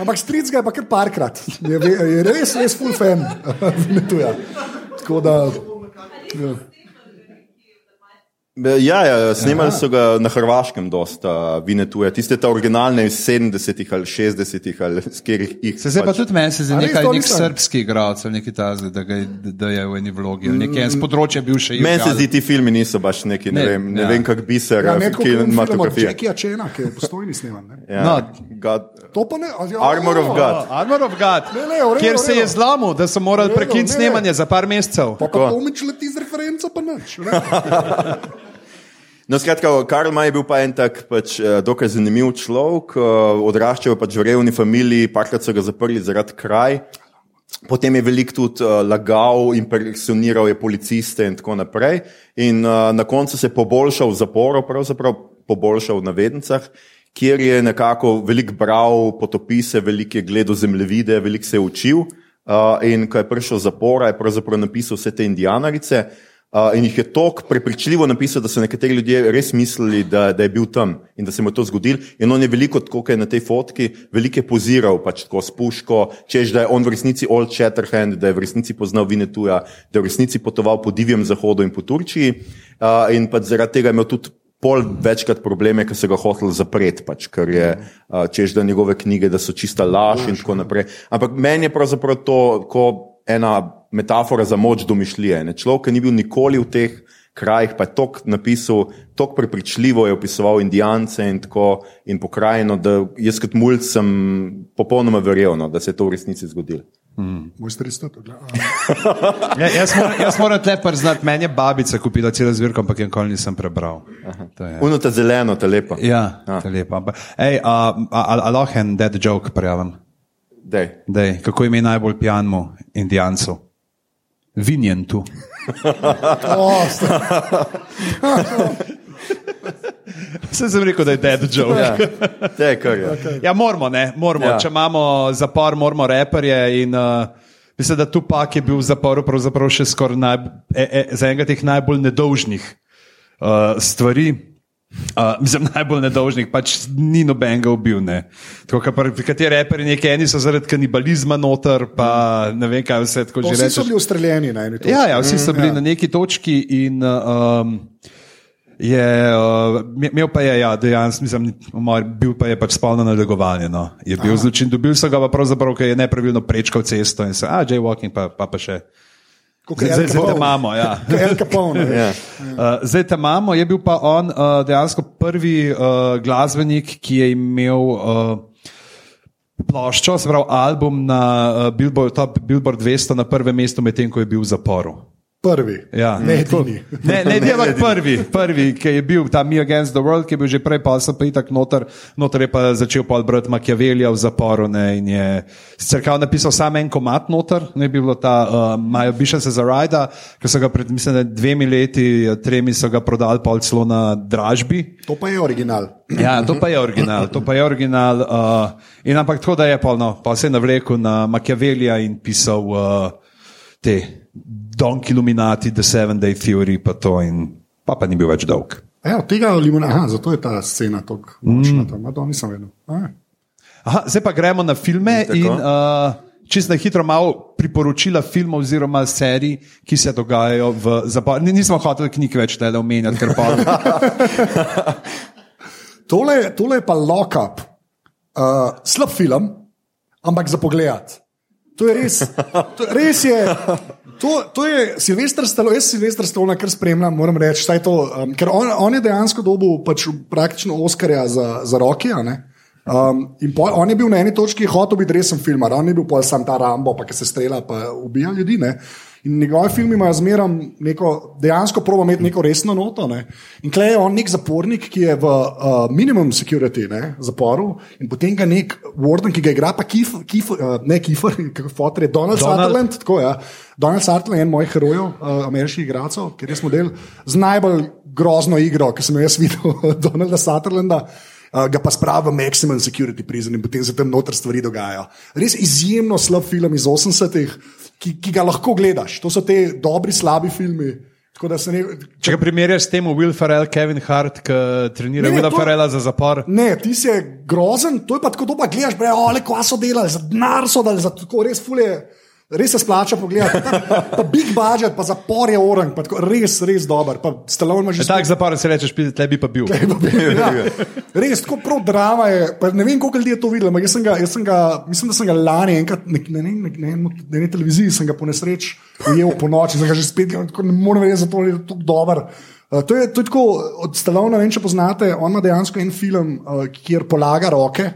Ampak stric ga je pa kar parkrat. Je, je res, res full fan Minetuja. Tako da. Ja. Ja, ja, snemali so ga na Hrvaškem, dosta Vinetuje. Tiste ta originalne iz 70-ih ali 60-ih ali s katerih jih. Se zdaj pa tudi meni se zdi nekaj to nek nisem? srpski igralec, ali nekaj tazga, da, ga je- da je v eni vlogi, ali nekaj z področja bivše Meni se Jugoslavije. zdi, ti filmi niso baš neki, ne, Ne, vem, ne ja. vem kak biser, Ja, ne kot film od kinematografije. Jackie Čena, ki je postojni sneman. ne. Ja, No. God. To pa ne. a, ja, Armor of God. Oh, Armor of God, Ne, ne, redu, kjer se redu. je zlomil, da so morali prekiniti ne. snemanje za par mesecev. Pa pa. Tomič leti z referenco, pa nič. No, skratka, Karl Maj je bil pa en tak pač, eh, dokaj zanimiv človek, eh, odraščal je pač v revni familiji, parkrat so ga zaprli zaradi kraj. Potem je veliko tudi uh, lagal, impresioniral je policiste in tako naprej. In uh, na koncu se je poboljšal v zaporu, pravzaprav poboljšal v navednicah, kjer je nekako veliko bral potopise, veliko je gledal zemljevide, veliko se je učil. Uh, in ko je prišel v zapor, je pravzaprav napisal vse te indijanarice. Uh, in jih je tako prepričljivo napisal, da so nekateri ljudje res mislili, da, da je bil tam in da se mu je to zgodilo. In on je veliko, kot je na tej fotki, veliko poziral pač tako s puško, češ da je on v resnici Old Shatterhand, da je v resnici poznal Vinetuja, da je v resnici potoval po divjem zahodu in po Turčiji. Uh, in pač zaradi tega je imel tudi pol večkrat probleme, ker so ga hoteli zapreti, pač, ker je uh, češ da njegove knjige, da so čista laž in tako naprej. Ampak meni je pravzaprav to kot ena metafora za moč domišljije. Ne? Človek, ki ni bil nikoli v teh krajih, pa je tok napisal, tok prepričljivo je opisoval indijance in, tako, in pokrajino, da jaz kot mulj sem popolnoma verjel, no, da se je to v resnici zgodilo. Moj stric to gleda. Ja, jaz, moram, jaz moram tle priznati, meni je babica kupila celo zbirko, ampak je nikoli nisem prebral. To je- Uno ta zeleno, ta lepa. Ja, Ah. lepo. Ampak, Ej, a, a, a, a lahko en dead joke prijavim? Dej. Dej, kako ime najbolj pijanmu indijancu? Vinjen tu. Sta- Vse sem rekel, da je dead joke. Ja. Okay. Ja, moramo, ne, moramo. Ja. Ja. Če imamo zapor, moramo reperje. In, uh, mislim, da Tupak je bil v zaporu pravzaprav še skoraj naj, e, e, za enega teh najbolj nedolžnih uh, stvari. Uh, mislim, najbolj nedolžnih, pač ni nobenega ubil. Ne. Tako, ka pri, kateri reperi, neki eni so zaradi kanibalizma noter, pa ne vem, kaj vse tako to že Vsi so bili ustreljeni na eni točki. Ja, ja, vsi so bili ja. na neki točki in um, je, uh, imel pa je, ja, dejansko, mislim, bil pa je pač spolno nadlegovanje. No. Je bil zločin, dobil so ga pa pravzaprav, ker je nepravilno prečkal cesto in se, a, jaywalking pa, pa, pa še. Zdaj, zdaj te imamo, ja. Capone. Ja. Uh, zdaj tam imamo, je bil pa on uh, dejansko prvi uh, glasbenik, ki je imel uh, ploščo, se pravi album na uh, Billboard, top Billboard 200 na prvem mestu, medtem ko je bil v zaporu. Prvi. Ja. Ne edini. Ne, ne, ne, ampak prvi, prvi, ki je bil ta Me Against the World, ki je bil že prej, pa sem pa itak noter, noter je pa začel pol brati Machiavellija v zaporu. Ne, in je sicer kao napisal samo en komat noter, ne bi bilo ta uh, My Ambition as a Rider, ki so ga pred, mislim, dvemi leti, tremi so ga prodali pol celo na dražbi. To pa je original. Ja, to pa je original, to pa je original. Uh, in ampak tako, da je polno, pa se je navlekel na Machiavellija in pisal uh, te Don Illuminati, The Seven Day Theory, pa to in pa, pa ni bil več dolg. Evo, tega limona, aha, zato je ta scena tako močna. Mm. To nisem vedel. A, Aha, zdaj pa gremo na filme Tako. in uh, čisto na hitro malo priporočila filmov oziroma serij, ki se dogajajo v zaporu. Nismo hoteli knjig več tele omenjati, ker pa Tole, tole je pa Lockup, uh, slab film, ampak za pogled. To je res. To, res je. To, to je Silvestr Stallone, jaz Silvestr Stallone kar spremljam, moram reči. saj To, um, ker on, on je dejansko dobil pač praktično Oscarja za, za roke. Um, in pol, on je bil na eni točki hotel biti resen filmar, on je bil pa sam ta Rambo, pa ki se strela, pa ubija ljudi. Ne? In njegovi filmi imajo zmeraj neko, dejansko probo imeti neko resno noto. Ne? In klej je on nek zapornik, ki je v uh, minimum security ne, zaporu, in potem ga nek warden, ki ga igra, pa Kif, Kif, uh, ne Kifr, kako fotor je Donald, Donald. Sutherland. Tako, ja. Donald Sutherland je en mojih herojev, uh, ameriških igralcev, ker je model z najbolj grozno igro, ki sem jo jaz videl, Donalda Sutherlanda. Uh, ga pa spravi v maximum security prison in potem se tam noter stvari dogajajo. Res izjemno slab film iz 80-ih, ki, ki ga lahko gledaš. To so te dobri, slabi filmi. Ne. če ga primerjaš s tem, Will Ferrell, Kevin Hart, ki trenira Ne, ne, Willa to- Ferrella za zapor. Ne, ti si grozen, to je pa tako doba, gledaš, bre, ole, kva so delali, za denar so dali, za tako res fulje. Res se splača pogledati. Pa, pa big budget, pa zapor je orang, pa tako, res, res dober. Pa že Tak zapor se rečeš, tle bi pa bil. ja, res, tako prav drama je. Pa ne vem, koliko ljudi je to videlo. Jaz sem ga, jaz sem ga, mislim, da sem ga lani enkrat na ne, ne, ne, ne, ne, ne televiziji, sem ga po nesreči ujel po noči, sem ga že spet gledal, tako ne morem verjeti, zato je tako dober. Uh, to, je, to je tako, od Stallone, ne vem, če poznate, on ima dejansko en film, uh, kjer polaga roke.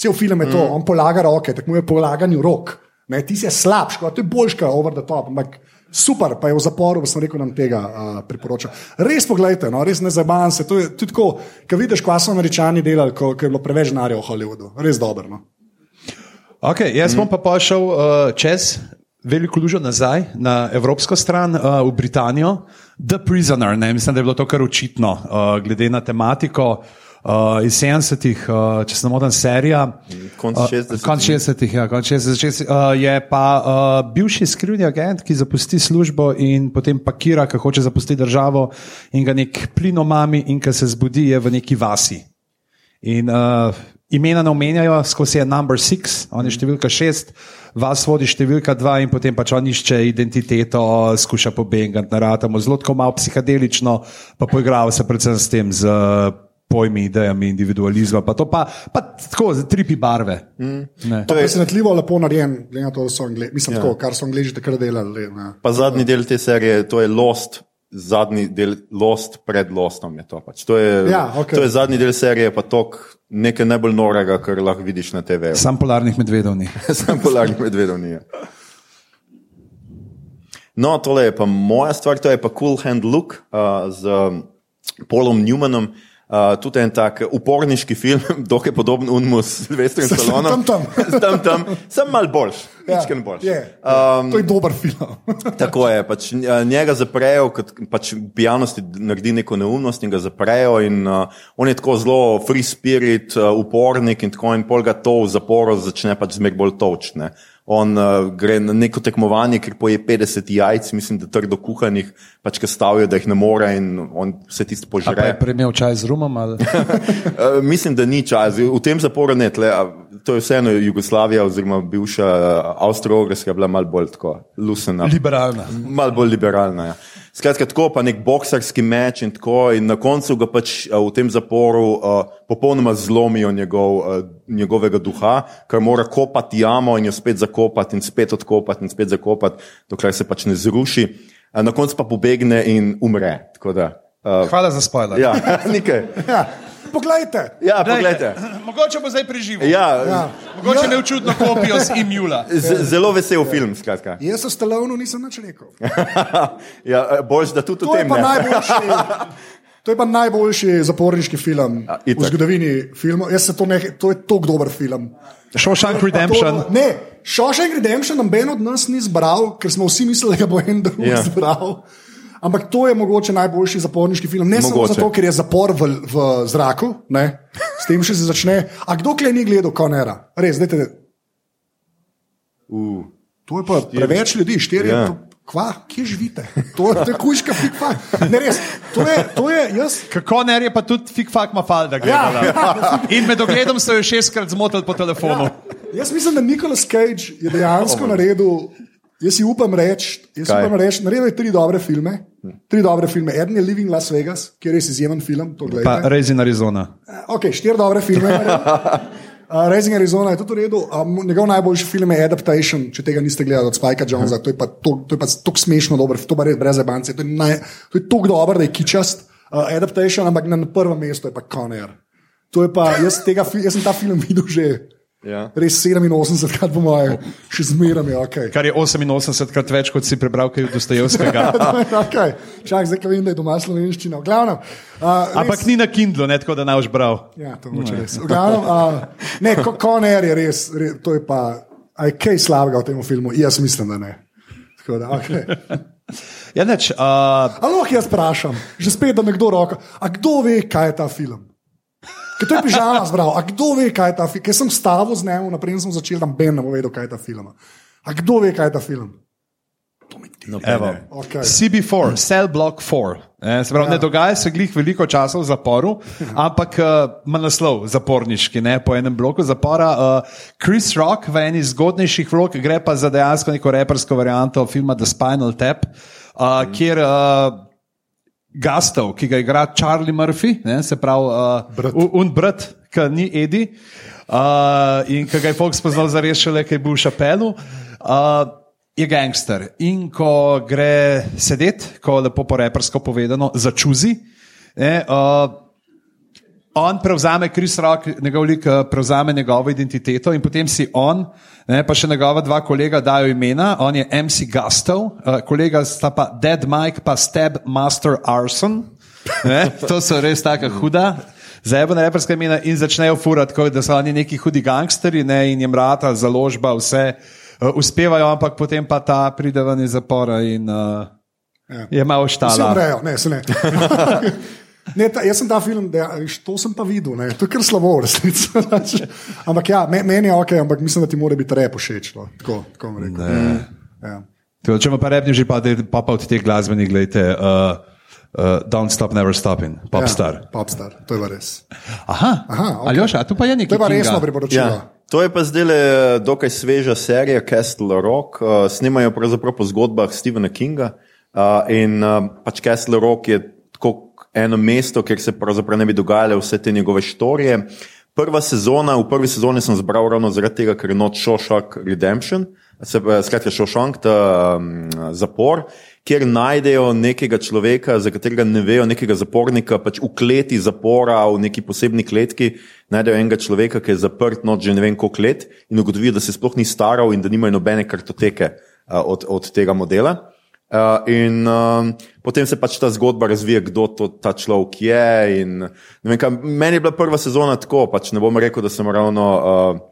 Cel film je to, mm. on polaga roke, tako mu je polaganju rok. Ne, ti si slab, škoda, to je boljška, over the top. Ampak super, pa je v zaporu, sem rekel, nam tega uh, priporočam. Res pogledajte, no, res ne zabavam se. To je tudi tako, ko vidiš, kaj so američani delali, ko, ko je bilo preveč denarja v Hollywoodu. Res dobro. No. Okay, jaz bom pa pošel uh, čez veliko lužo nazaj na evropsko stran, uh, v Britanijo, The Prisoner. Ne? Mislim, da je bilo to kar očitno, uh, glede na tematiko. Uh, iz 70-ih, uh, če se ne motim, serija. Konec Uh, 60-ih. Konec 60-ih, ja, konec 60-ih. Uh, je pa uh, bivši skrivni agent, ki zapusti službo in potem pakira, ki hoče zapustiti državo, in ga nek plinomami, in ki se zbudi, je v neki vasi. In uh, imena ne omenjajo, skozi je number six, on je številka šest, vas vodi številka dva in potem pač on išče identiteto, skuša pobegati, naratamo zelo tako malo psihadelično, pa poigrava se predvsem s tem. Z, uh, Pojmi, idejami individualizma, pa to pa, pa tako, tripi barve. Mm. To je, Presenetljivo lepo narejen, glede na to, so angliji. Mislim, ja. tako, kar so angliji takrat delali. Ne. pa zadnji del te serije, to je Lost. Zadnji del Lost pred Lostom je to. Pač. To, je, Ja, okej. to je zadnji del serije, pa to nekaj najbolj norega, kar lahko vidiš na TV. Sam polarnih medvedov ni. Sam polarni medvedov nije. No, tole je pa moja stvar, to je pa Cool Hand Look uh, z um, Polom Newmanom. Uh, tudi en tak uporniški film, dokaj podoben unmu s Silvestrom S- s- Stallonom. tam, tam. tam, tam. Sem mal boljš, Ja, ja, boljš. je. Um, to je dober film. Tako je, pač njega zaprejo, kot pač v pijavnosti naredi neko neumnost in ga zaprejo. In, uh, on je tako zelo free spirit, uh, upornik in tako in pol ga to v zaporu začne pač zmer bolj točne. On uh, gre na neko tekmovanje, ker poje 50 jajc, mislim, da trdo kuhanih, pač ki stavijo, da jih ne more in on tisto A pa požre. je premel čaj z rumom? Uh, mislim, da ni čas. V tem zaporu ne, tle, to je vseeno Jugoslavija oziroma bivša uh, Avstrija-Ogrska bila malo bolj tako lusena. Liberalna. Malo bolj liberalna. Ja. Skratka, tako pa nek boksarski meč in tako, in na koncu ga pač a, v tem zaporu a, popolnoma zlomijo njegov, a, njegovega duha, ker mora kopati jamo in jo spet zakopati in spet odkopati in spet zakopati, dokler se pač ne zruši. A, na koncu pa pobegne in umre. Da, a, Hvala za spoiler. ja, nekaj. Ja. Poglejte, Ja, poglejte. Mogoče bo zdaj preživel. Ja, Ja. Mogoče Ja. neučutno kopijo z imula. z, zelo vesel film, skratka. jaz o Stalonu nisem nič rekel. ja, boš, da tudi To v je tem pa ne. najboljši. To je pa najboljši zaporniški film Ja, v itak. zgodovini filmov. Jaz se To, ne, to je tako dober film. Shawshank Redemption. To, ne, Shawshank Redemption noben od nas ni zbral, ker smo vsi mislili, da ga bo en drug Ja. yeah. zbral. Ampak to je mogoče najboljši zaporniški film. Ne samo Mogoče. zato, ker je zapor v, v zraku, ne, s tem še se začne. A kdo kle ni gledal Konera? Res, dajte. Uh. To je pa preveč ljudi, štiri. Ja. Ja. Kva, kje živite? To, je kuška, fik fak. Ne res, to je, to je jaz. Kako ne je pa tudi fik-fak mafal, da Ja, gledala. ja, In med ogledom so jo šestkrat zmotili po telefonu. Jaz mislim, da Nikolaus Cage je dejansko naredil. Jaz si upam reči, reči, naredil je tri dobre filme. Tri dobre filme. Eden je Living Las Vegas, ki je res izjemen film. to. Raising Arizona. Ok, štiri dobre filme. Uh, Raising Arizona je tudi v redu. Um, njegov najboljši film je Adaptation, če tega niste gledali od Spikea Jonesa. To je pa to- to je pa tako smešno dober, to pa res brez ebance. To je, naj- to je tako dober, da je kičast. Uh, Adaptation, ampak na prvem mestu je pa Conner. To je pa, jaz, tega, jaz sem ta film videl že Ja. res 87 krat, po moje, še zmeraj je ok. Kar je 88 krat več, kot si prebral kaj od Dostojevskega. okay. Čak, zdaj, ko vem, da je doma slovenščina. V glavnem. Uh, Ampak ni na Kindlu, ne tako da ne boš bral. Ja, to moče res. V glavnem, uh, ne, ko- Conner je res, res, to je pa, a je kaj slabega v tem filmu? Jaz mislim, da ne. Tako Da, okay. Ja, neč, uh, Aloh, jaz vprašam, že spet, da nekdo roka. A kdo ve, kaj je ta film? Ker to je pižama zbral. A kdo ve, kaj je ta film? Ker sem stavil z njim, naprej sem začel tam Ben, ne bo vedel, kaj je ta film. A kdo ve, kaj je ta film? evo. Okay. CB4, Cell Block 4. Ne, se pravi, ja. ne dogaja se glih veliko časa v zaporu, ampak uh, ima naslov zaporniški, ne, po enem bloku zapora. Uh, Chris Rock v eni zgodnejših vlog gre pa za dejansko neko repersko varianto filma The Spinal Tap, uh, kjer uh, Gastov, ki ga igra Charlie Murphy, ne, se pravi, uh, un- un brat, ki ni Edi. Uh, in ki ga je Fox spoznal za rešile, ki je bil v Šapelu. Uh, je gangster. In ko gre sedeti, ko lepo po repersko povedano, začuzi. Ne, uh, On prevzame Kris Rock, njegov lik eh, prevzame njegovo identiteto in potem si on, ne, pa še njegova dva kolega dajo imena. On je MC Gustov, uh, kolega sta pa Dead Mike, pa Stab Master Arson. Ne, to so res tako huda. Zebo na reperska imena in začnejo furati, kot da so oni neki hudi gangsteri ne, in jim rata, založba, vse uh, uspevajo, ampak potem pa ta pride ven iz zapora in uh, Ja. je malo Vsi štala. umrejo, ne, se ne. Ne, ta, jaz sem ta film, da, viš, to sem pa videl, ne. to je kar slabo, v resnici. ampak ja, me, meni je ok, ampak mislim, da ti mora biti rep všeč. No. Tako, tako bom rekel. Ja. Tako, Če ima pa repni že, pa, pa, pa od teh glasbenih, gledajte, uh, uh, Don't Stop, Never Stopping, Popstar. Ja, popstar, to je pa res. Aha, Aha, ok. Aljoša, a tu pa je nekaj. To je pa Kinga. resno priporočilo. Ja. To je pa zdaj le dokaj sveža serija Castle Rock. Uh, snimajo pravzaprav po zgodbah Stephena Kinga. Uh, in uh, pač Castle Rock je eno mesto, kjer se pravzaprav ne bi dogajale vse te njegove štorije. Prva sezona, v prvi sezoni sem zbral ravno zaradi tega, ker je not Shawshank Redemption, se pravi, skratka Shawshank, ta um, zapor, kjer najdejo nekega človeka, za katerega ne vejo, nekega zapornika, pač v kleti zapora, v neki posebni kletki, najdejo enega človeka, ki je zaprt not že ne vem koliko let in ugotovijo, da se sploh ni staral in da nimajo nobene kartoteke uh, od, od tega modela. Uh, in um, potem se pač ta zgodba razvija, kdo to, ta človek je. In, vem, kaj, meni je bila prva sezona tako, pač ne bom rekel, da sem ravno uh,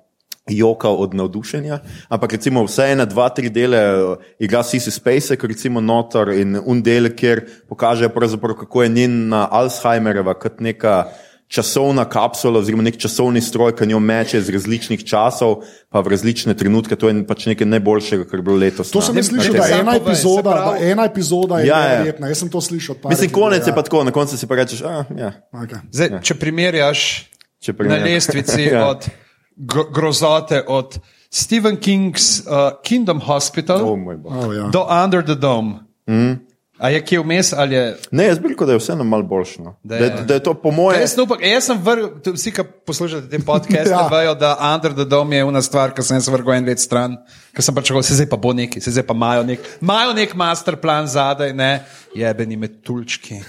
jokal od navdušenja, ampak recimo vse ena, dva, tri dele uh, igra Sisi Spacek, recimo notor in un del, kjer pokaže kako je njena Alzheimerjeva kot neka časovna kapsula oziroma nek časovni stroj, ki njo meče iz različnih časov, pa v različne trenutke. To je pač nekaj najboljšega, kar je bilo letos. To na- sem jaz na slišal, da je ena epizoda, pravi- da ena epizoda je Ja, ja. neverjetna. Jaz sem to slišal. od par Mislim, konec je ja. pa tako, na koncu si pa rečeš, ah, ja. Okay. Zdaj, če primerjaš Če na primerjam. lestvici Ja. od gro grozote, od Stephen King's uh, Kingdom Hospital O, moj bog. Oh, ja. do Under the Dome. Mm. A je kje vmes ali je. Ne, jaz bi rekel, da je vseeno malo boljše. No. Da je- da, da je to po moje. Jaz, upam, jaz sem vrgel, vsi, ki poslušate te podcaste, Ja. ja. vejo, da Under the Dome je ena stvar, ki sem jaz vrgel en let stran, ker sem pač rekel, se zdaj pa bo neki, se zdaj pa imajo nek, imajo nek master plan zadaj, ne, jebeni metulčki.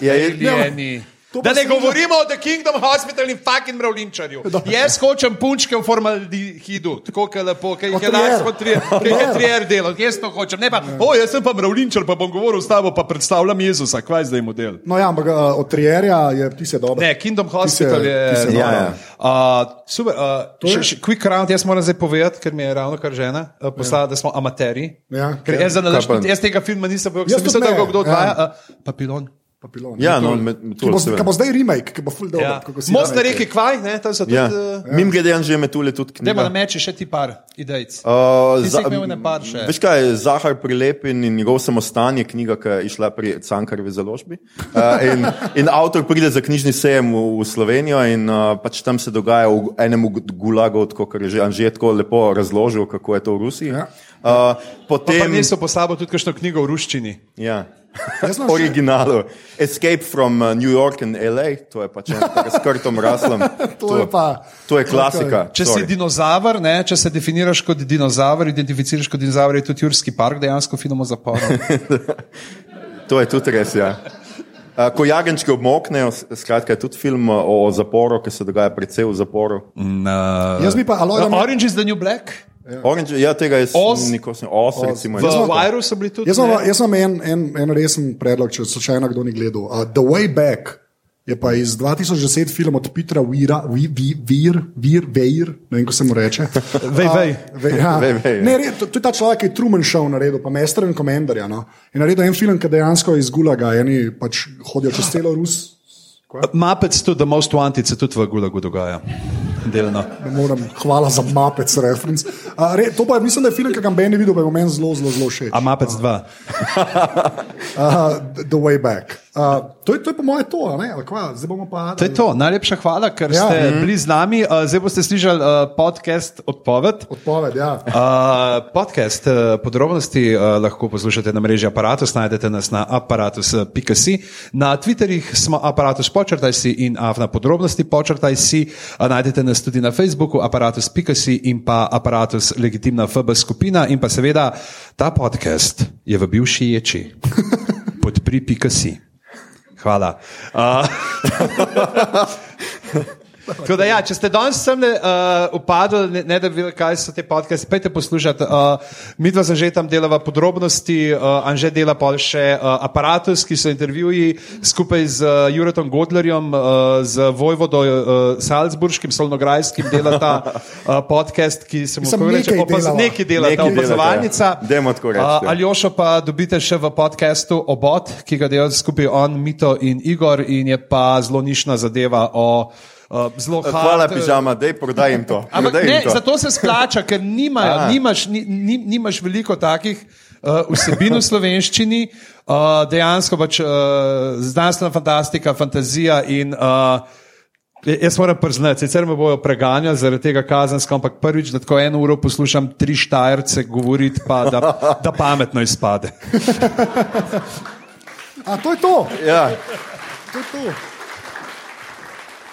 Ja, je, Alijeni. To pa Da ne govorimo o The Kingdom Hospital in fucking mravlinčarju. Jaz hočem punčke v formaldehidu, tako kot lepo, ki jih je danes je trier delal. Jaz to hočem. Ne pa, o, jaz sem pa mravlinčar, pa bom govoril s tabo, pa predstavljam Jezusa, kaj je zdaj model. No, ja, ampak uh, od Trierja je ti se dobro. Ne, Kingdom Hospital Ti se- je. ti se Ja, ja. Uh, super, uh, še, še, quick round, jaz moram zdaj povedati, ker mi je ravno kar žena uh, poslala, da smo amateri. Ja, ker ker- jaz, Kaj pa- jaz tega filma nisem Jaz sem mislil, da ga kdo ja. odvaja. Uh, papilon. Papilon. Ja, no, met- Ki bo, ki bo zdaj remake, ki bo full dobro. Ja. kako si Most na reki kvaj, ne, to so tudi. Ja. Uh, Mim grede, že metulje tudi Dajmo na meči še ti par idej. Uh, Ti si jih imel ene par še. Veš kaj, Zahar Prilepin in njegov samostan je knjiga, ki je išla pri Cankarjevi založbi. Uh, in, in avtor pride za knjižni sejem v, v Slovenijo in uh, pač tam se dogaja v enem tako kar je že Anžet tako lepo razložil, kako je to v Rusiji. Ja. Uh, Pa potem, niso po sabo tudi kakšno knjigo v ruščini. ja. Originalu. Escape from uh, New York and LA, to je pač s krtom raslom. To je pa- to je klasika. Če sorry. si dinozaver, ne, če se definiraš kot dinozaver, identificiraš kot dinozaver, je tudi Jurski park dejansko filmo zapor. To je tudi res. Ja. Uh, ko jagenčke obmoknejo, skratka, je tudi film uh, o zaporu, ki se dogaja predvsej v zaporu. Uh, Jaz bi pa, alo, da me- Orange is the New Black. Orange, ja, tega je Oz? nikoli ne. Os, recimo. V je. Wiru so bili tudi. Jaz imam, jaz imam en, en, en resen predlog, če slučajno kdo ni gledal. Uh, The Way Back je pa iz 2010 film od Petra Weira, Vi- Vi- Vir, Vir, Veir, ne vem, kako se mu reče. Vej, vej. A, ve, ja. Vej, vej, ja. ne, re, to, to je ta človek, ki je Truman Show naredil, pa Master and Commanderja. No? In naredil en film, ki dejansko iz Gulaga, eni pač hodijo čez celo Rus. Muppets tudi, The Most Wanted se tudi v Gulagu dogaja. Delno. Moram, hvala za Muppets reference. Uh, re, to pa je, mislim, da je film, ki ga Ben je videl, pa je meni zelo, zelo, zelo všeč. A Muppets 2. Uh, the Way Back. Uh, to, je, to je po mojem to? Zdaj bomo pa. To je to. Najlepša hvala, ker Ja. ste bili z nami. Uh, zdaj boste slišali uh, podcast Odpoved. Odpoved, ja. Uh, podcast uh, podrobnosti uh, lahko poslušate na mreži Apparatus, najdete nas na aparatus.si. Na Twitterjih smo aparatus počrtaj si in avna podrobnosti počrtaj si. Uh, najdete nas tudi na Facebooku aparatus.si in pa aparatus legitimna FB skupina in pa seveda ta podcast je v bivši ječi. Podpri.si. Hvala. Uh, Tako da, ja, če ste danes sem uh, upadli, ne, ne da bi vedeli, kaj so te podcaste, pejte poslušati. Uh, mi dva že tam delava podrobnosti, uh, Anže dela pa še uh, aparatus, ki so intervjuji skupaj z uh, Juretom Godlerjem, uh, z Vojvodo uh, Salzburškim, Solnograjskim, dela ta uh, podcast, ki se mu kako reče, opaz, delava. nekaj dela, ta opazovalnica. Ja. Uh, Aljošo pa dobite še v podkastu Obot, ki ga delajo skupaj on, Mito in Igor, in je pa zelo nišna zadeva o uh, zelo Hvala, hard, pižama, dej prodaj jim to. Ampak Prodaj jim ne, to. zato se splača, ker nimajo, nimaš, ni, ni, nimaš veliko takih uh, vsebin v slovenščini, uh, dejansko pač uh, znanstvena fantastika, fantazija in. Uh, Jaz moram priznati, sicer me bojo preganjali zaradi tega kazenska, ampak prvič, da tako eno uro poslušam tri štajerce govoriti, pa da, da pametno izpade. A to je to. Ja. to, je to.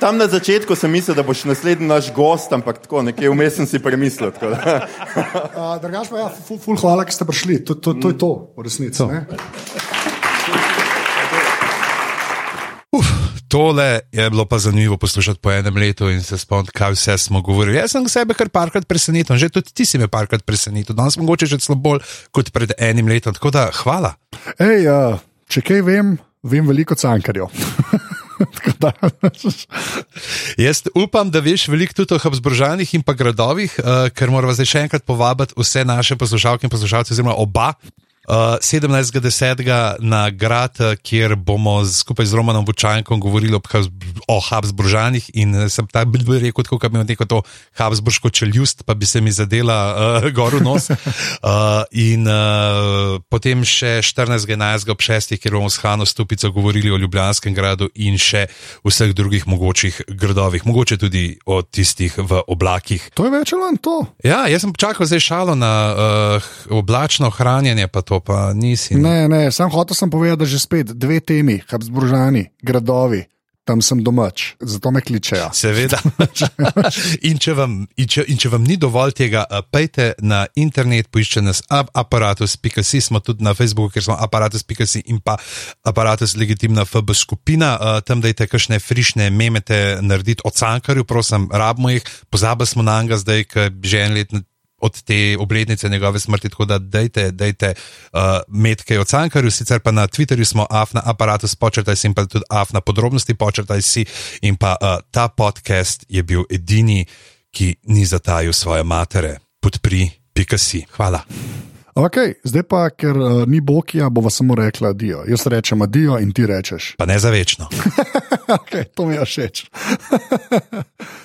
Tam na začetku sem mislil, da boš naslednji naš gost, ampak tako nekje vmes sem si premislil. Uh, Drugač pa ja, ful, ful hvala, ker ste prišli. To, to, to je to, v resnici. ne. Uf, tole je bilo pa zanimivo poslušati po enem letu in se spomniti, kaj vse smo govorili. Jaz sem sebe kar parkrat presenetil, že tudi ti si me parkrat presenetil, danes mogoče že celo bolj kot pred enim letom. Tako da hvala. Ej, uh, če kaj vem, vem veliko cankarjev. Da, Jaz upam, da veš veliko tudi o Habsburžanih in pa gradovih, uh, ker moramo zdaj še enkrat povabiti vse naše poslušalke in poslušalce, oziroma oba. Uh, 17.10. na grad, eh, kjer bomo skupaj z Romanom Vučankom govorili o, Habs- o Habsburžanih in eh, sem tako bi rekel, kot bi imel neko to Habsburško čeljust, pa bi se mi zadela uh, gor v nos. Uh, in uh, potem še 14.11. ob 6. kjer bomo s Hano Stupico govorili o Ljubljanskem gradu in še vseh drugih mogočih gradovih, mogoče tudi o tistih v oblakih. to je več ali manj to. Ja, jaz sem počakal zdaj šalo na uh, oblačno hranjenje, pa to pa nisi. Ne, ne, sam hotel sem povedati, da že spet dve temi, Habsburžani, gradovi, tam sem domač, zato me kličejo. Seveda. in, če vam, in, če, in če vam ni dovolj tega, eh, pejte na internet, poiščite nas aparatus.si, smo tudi na Facebooku, ker smo aparatus.si in pa aparatus legitimna FB skupina. Uh, tam dajte kakšne frišne memete narediti o cankarju, prosim, rabimo jih, pozabili smo na njega zdaj, ker že en let. Od te obletnice njegove smrti, tako da dajte, dajte uh, metke o cankarju, sicer pa na Twitterju smo afna aparatus, počrtaj si in pa tudi afna podrobnosti, počrtaj si. In pa uh, ta podcast je bil edini, ki ni zatajil svoje matere. Podpri, pika si. Hvala. Okay, zdaj pa, ker uh, ni Bokija, bova samo rekla adijo. Jaz rečem adijo in ti rečeš. Pa ne za večno. okay, to mi je všeč.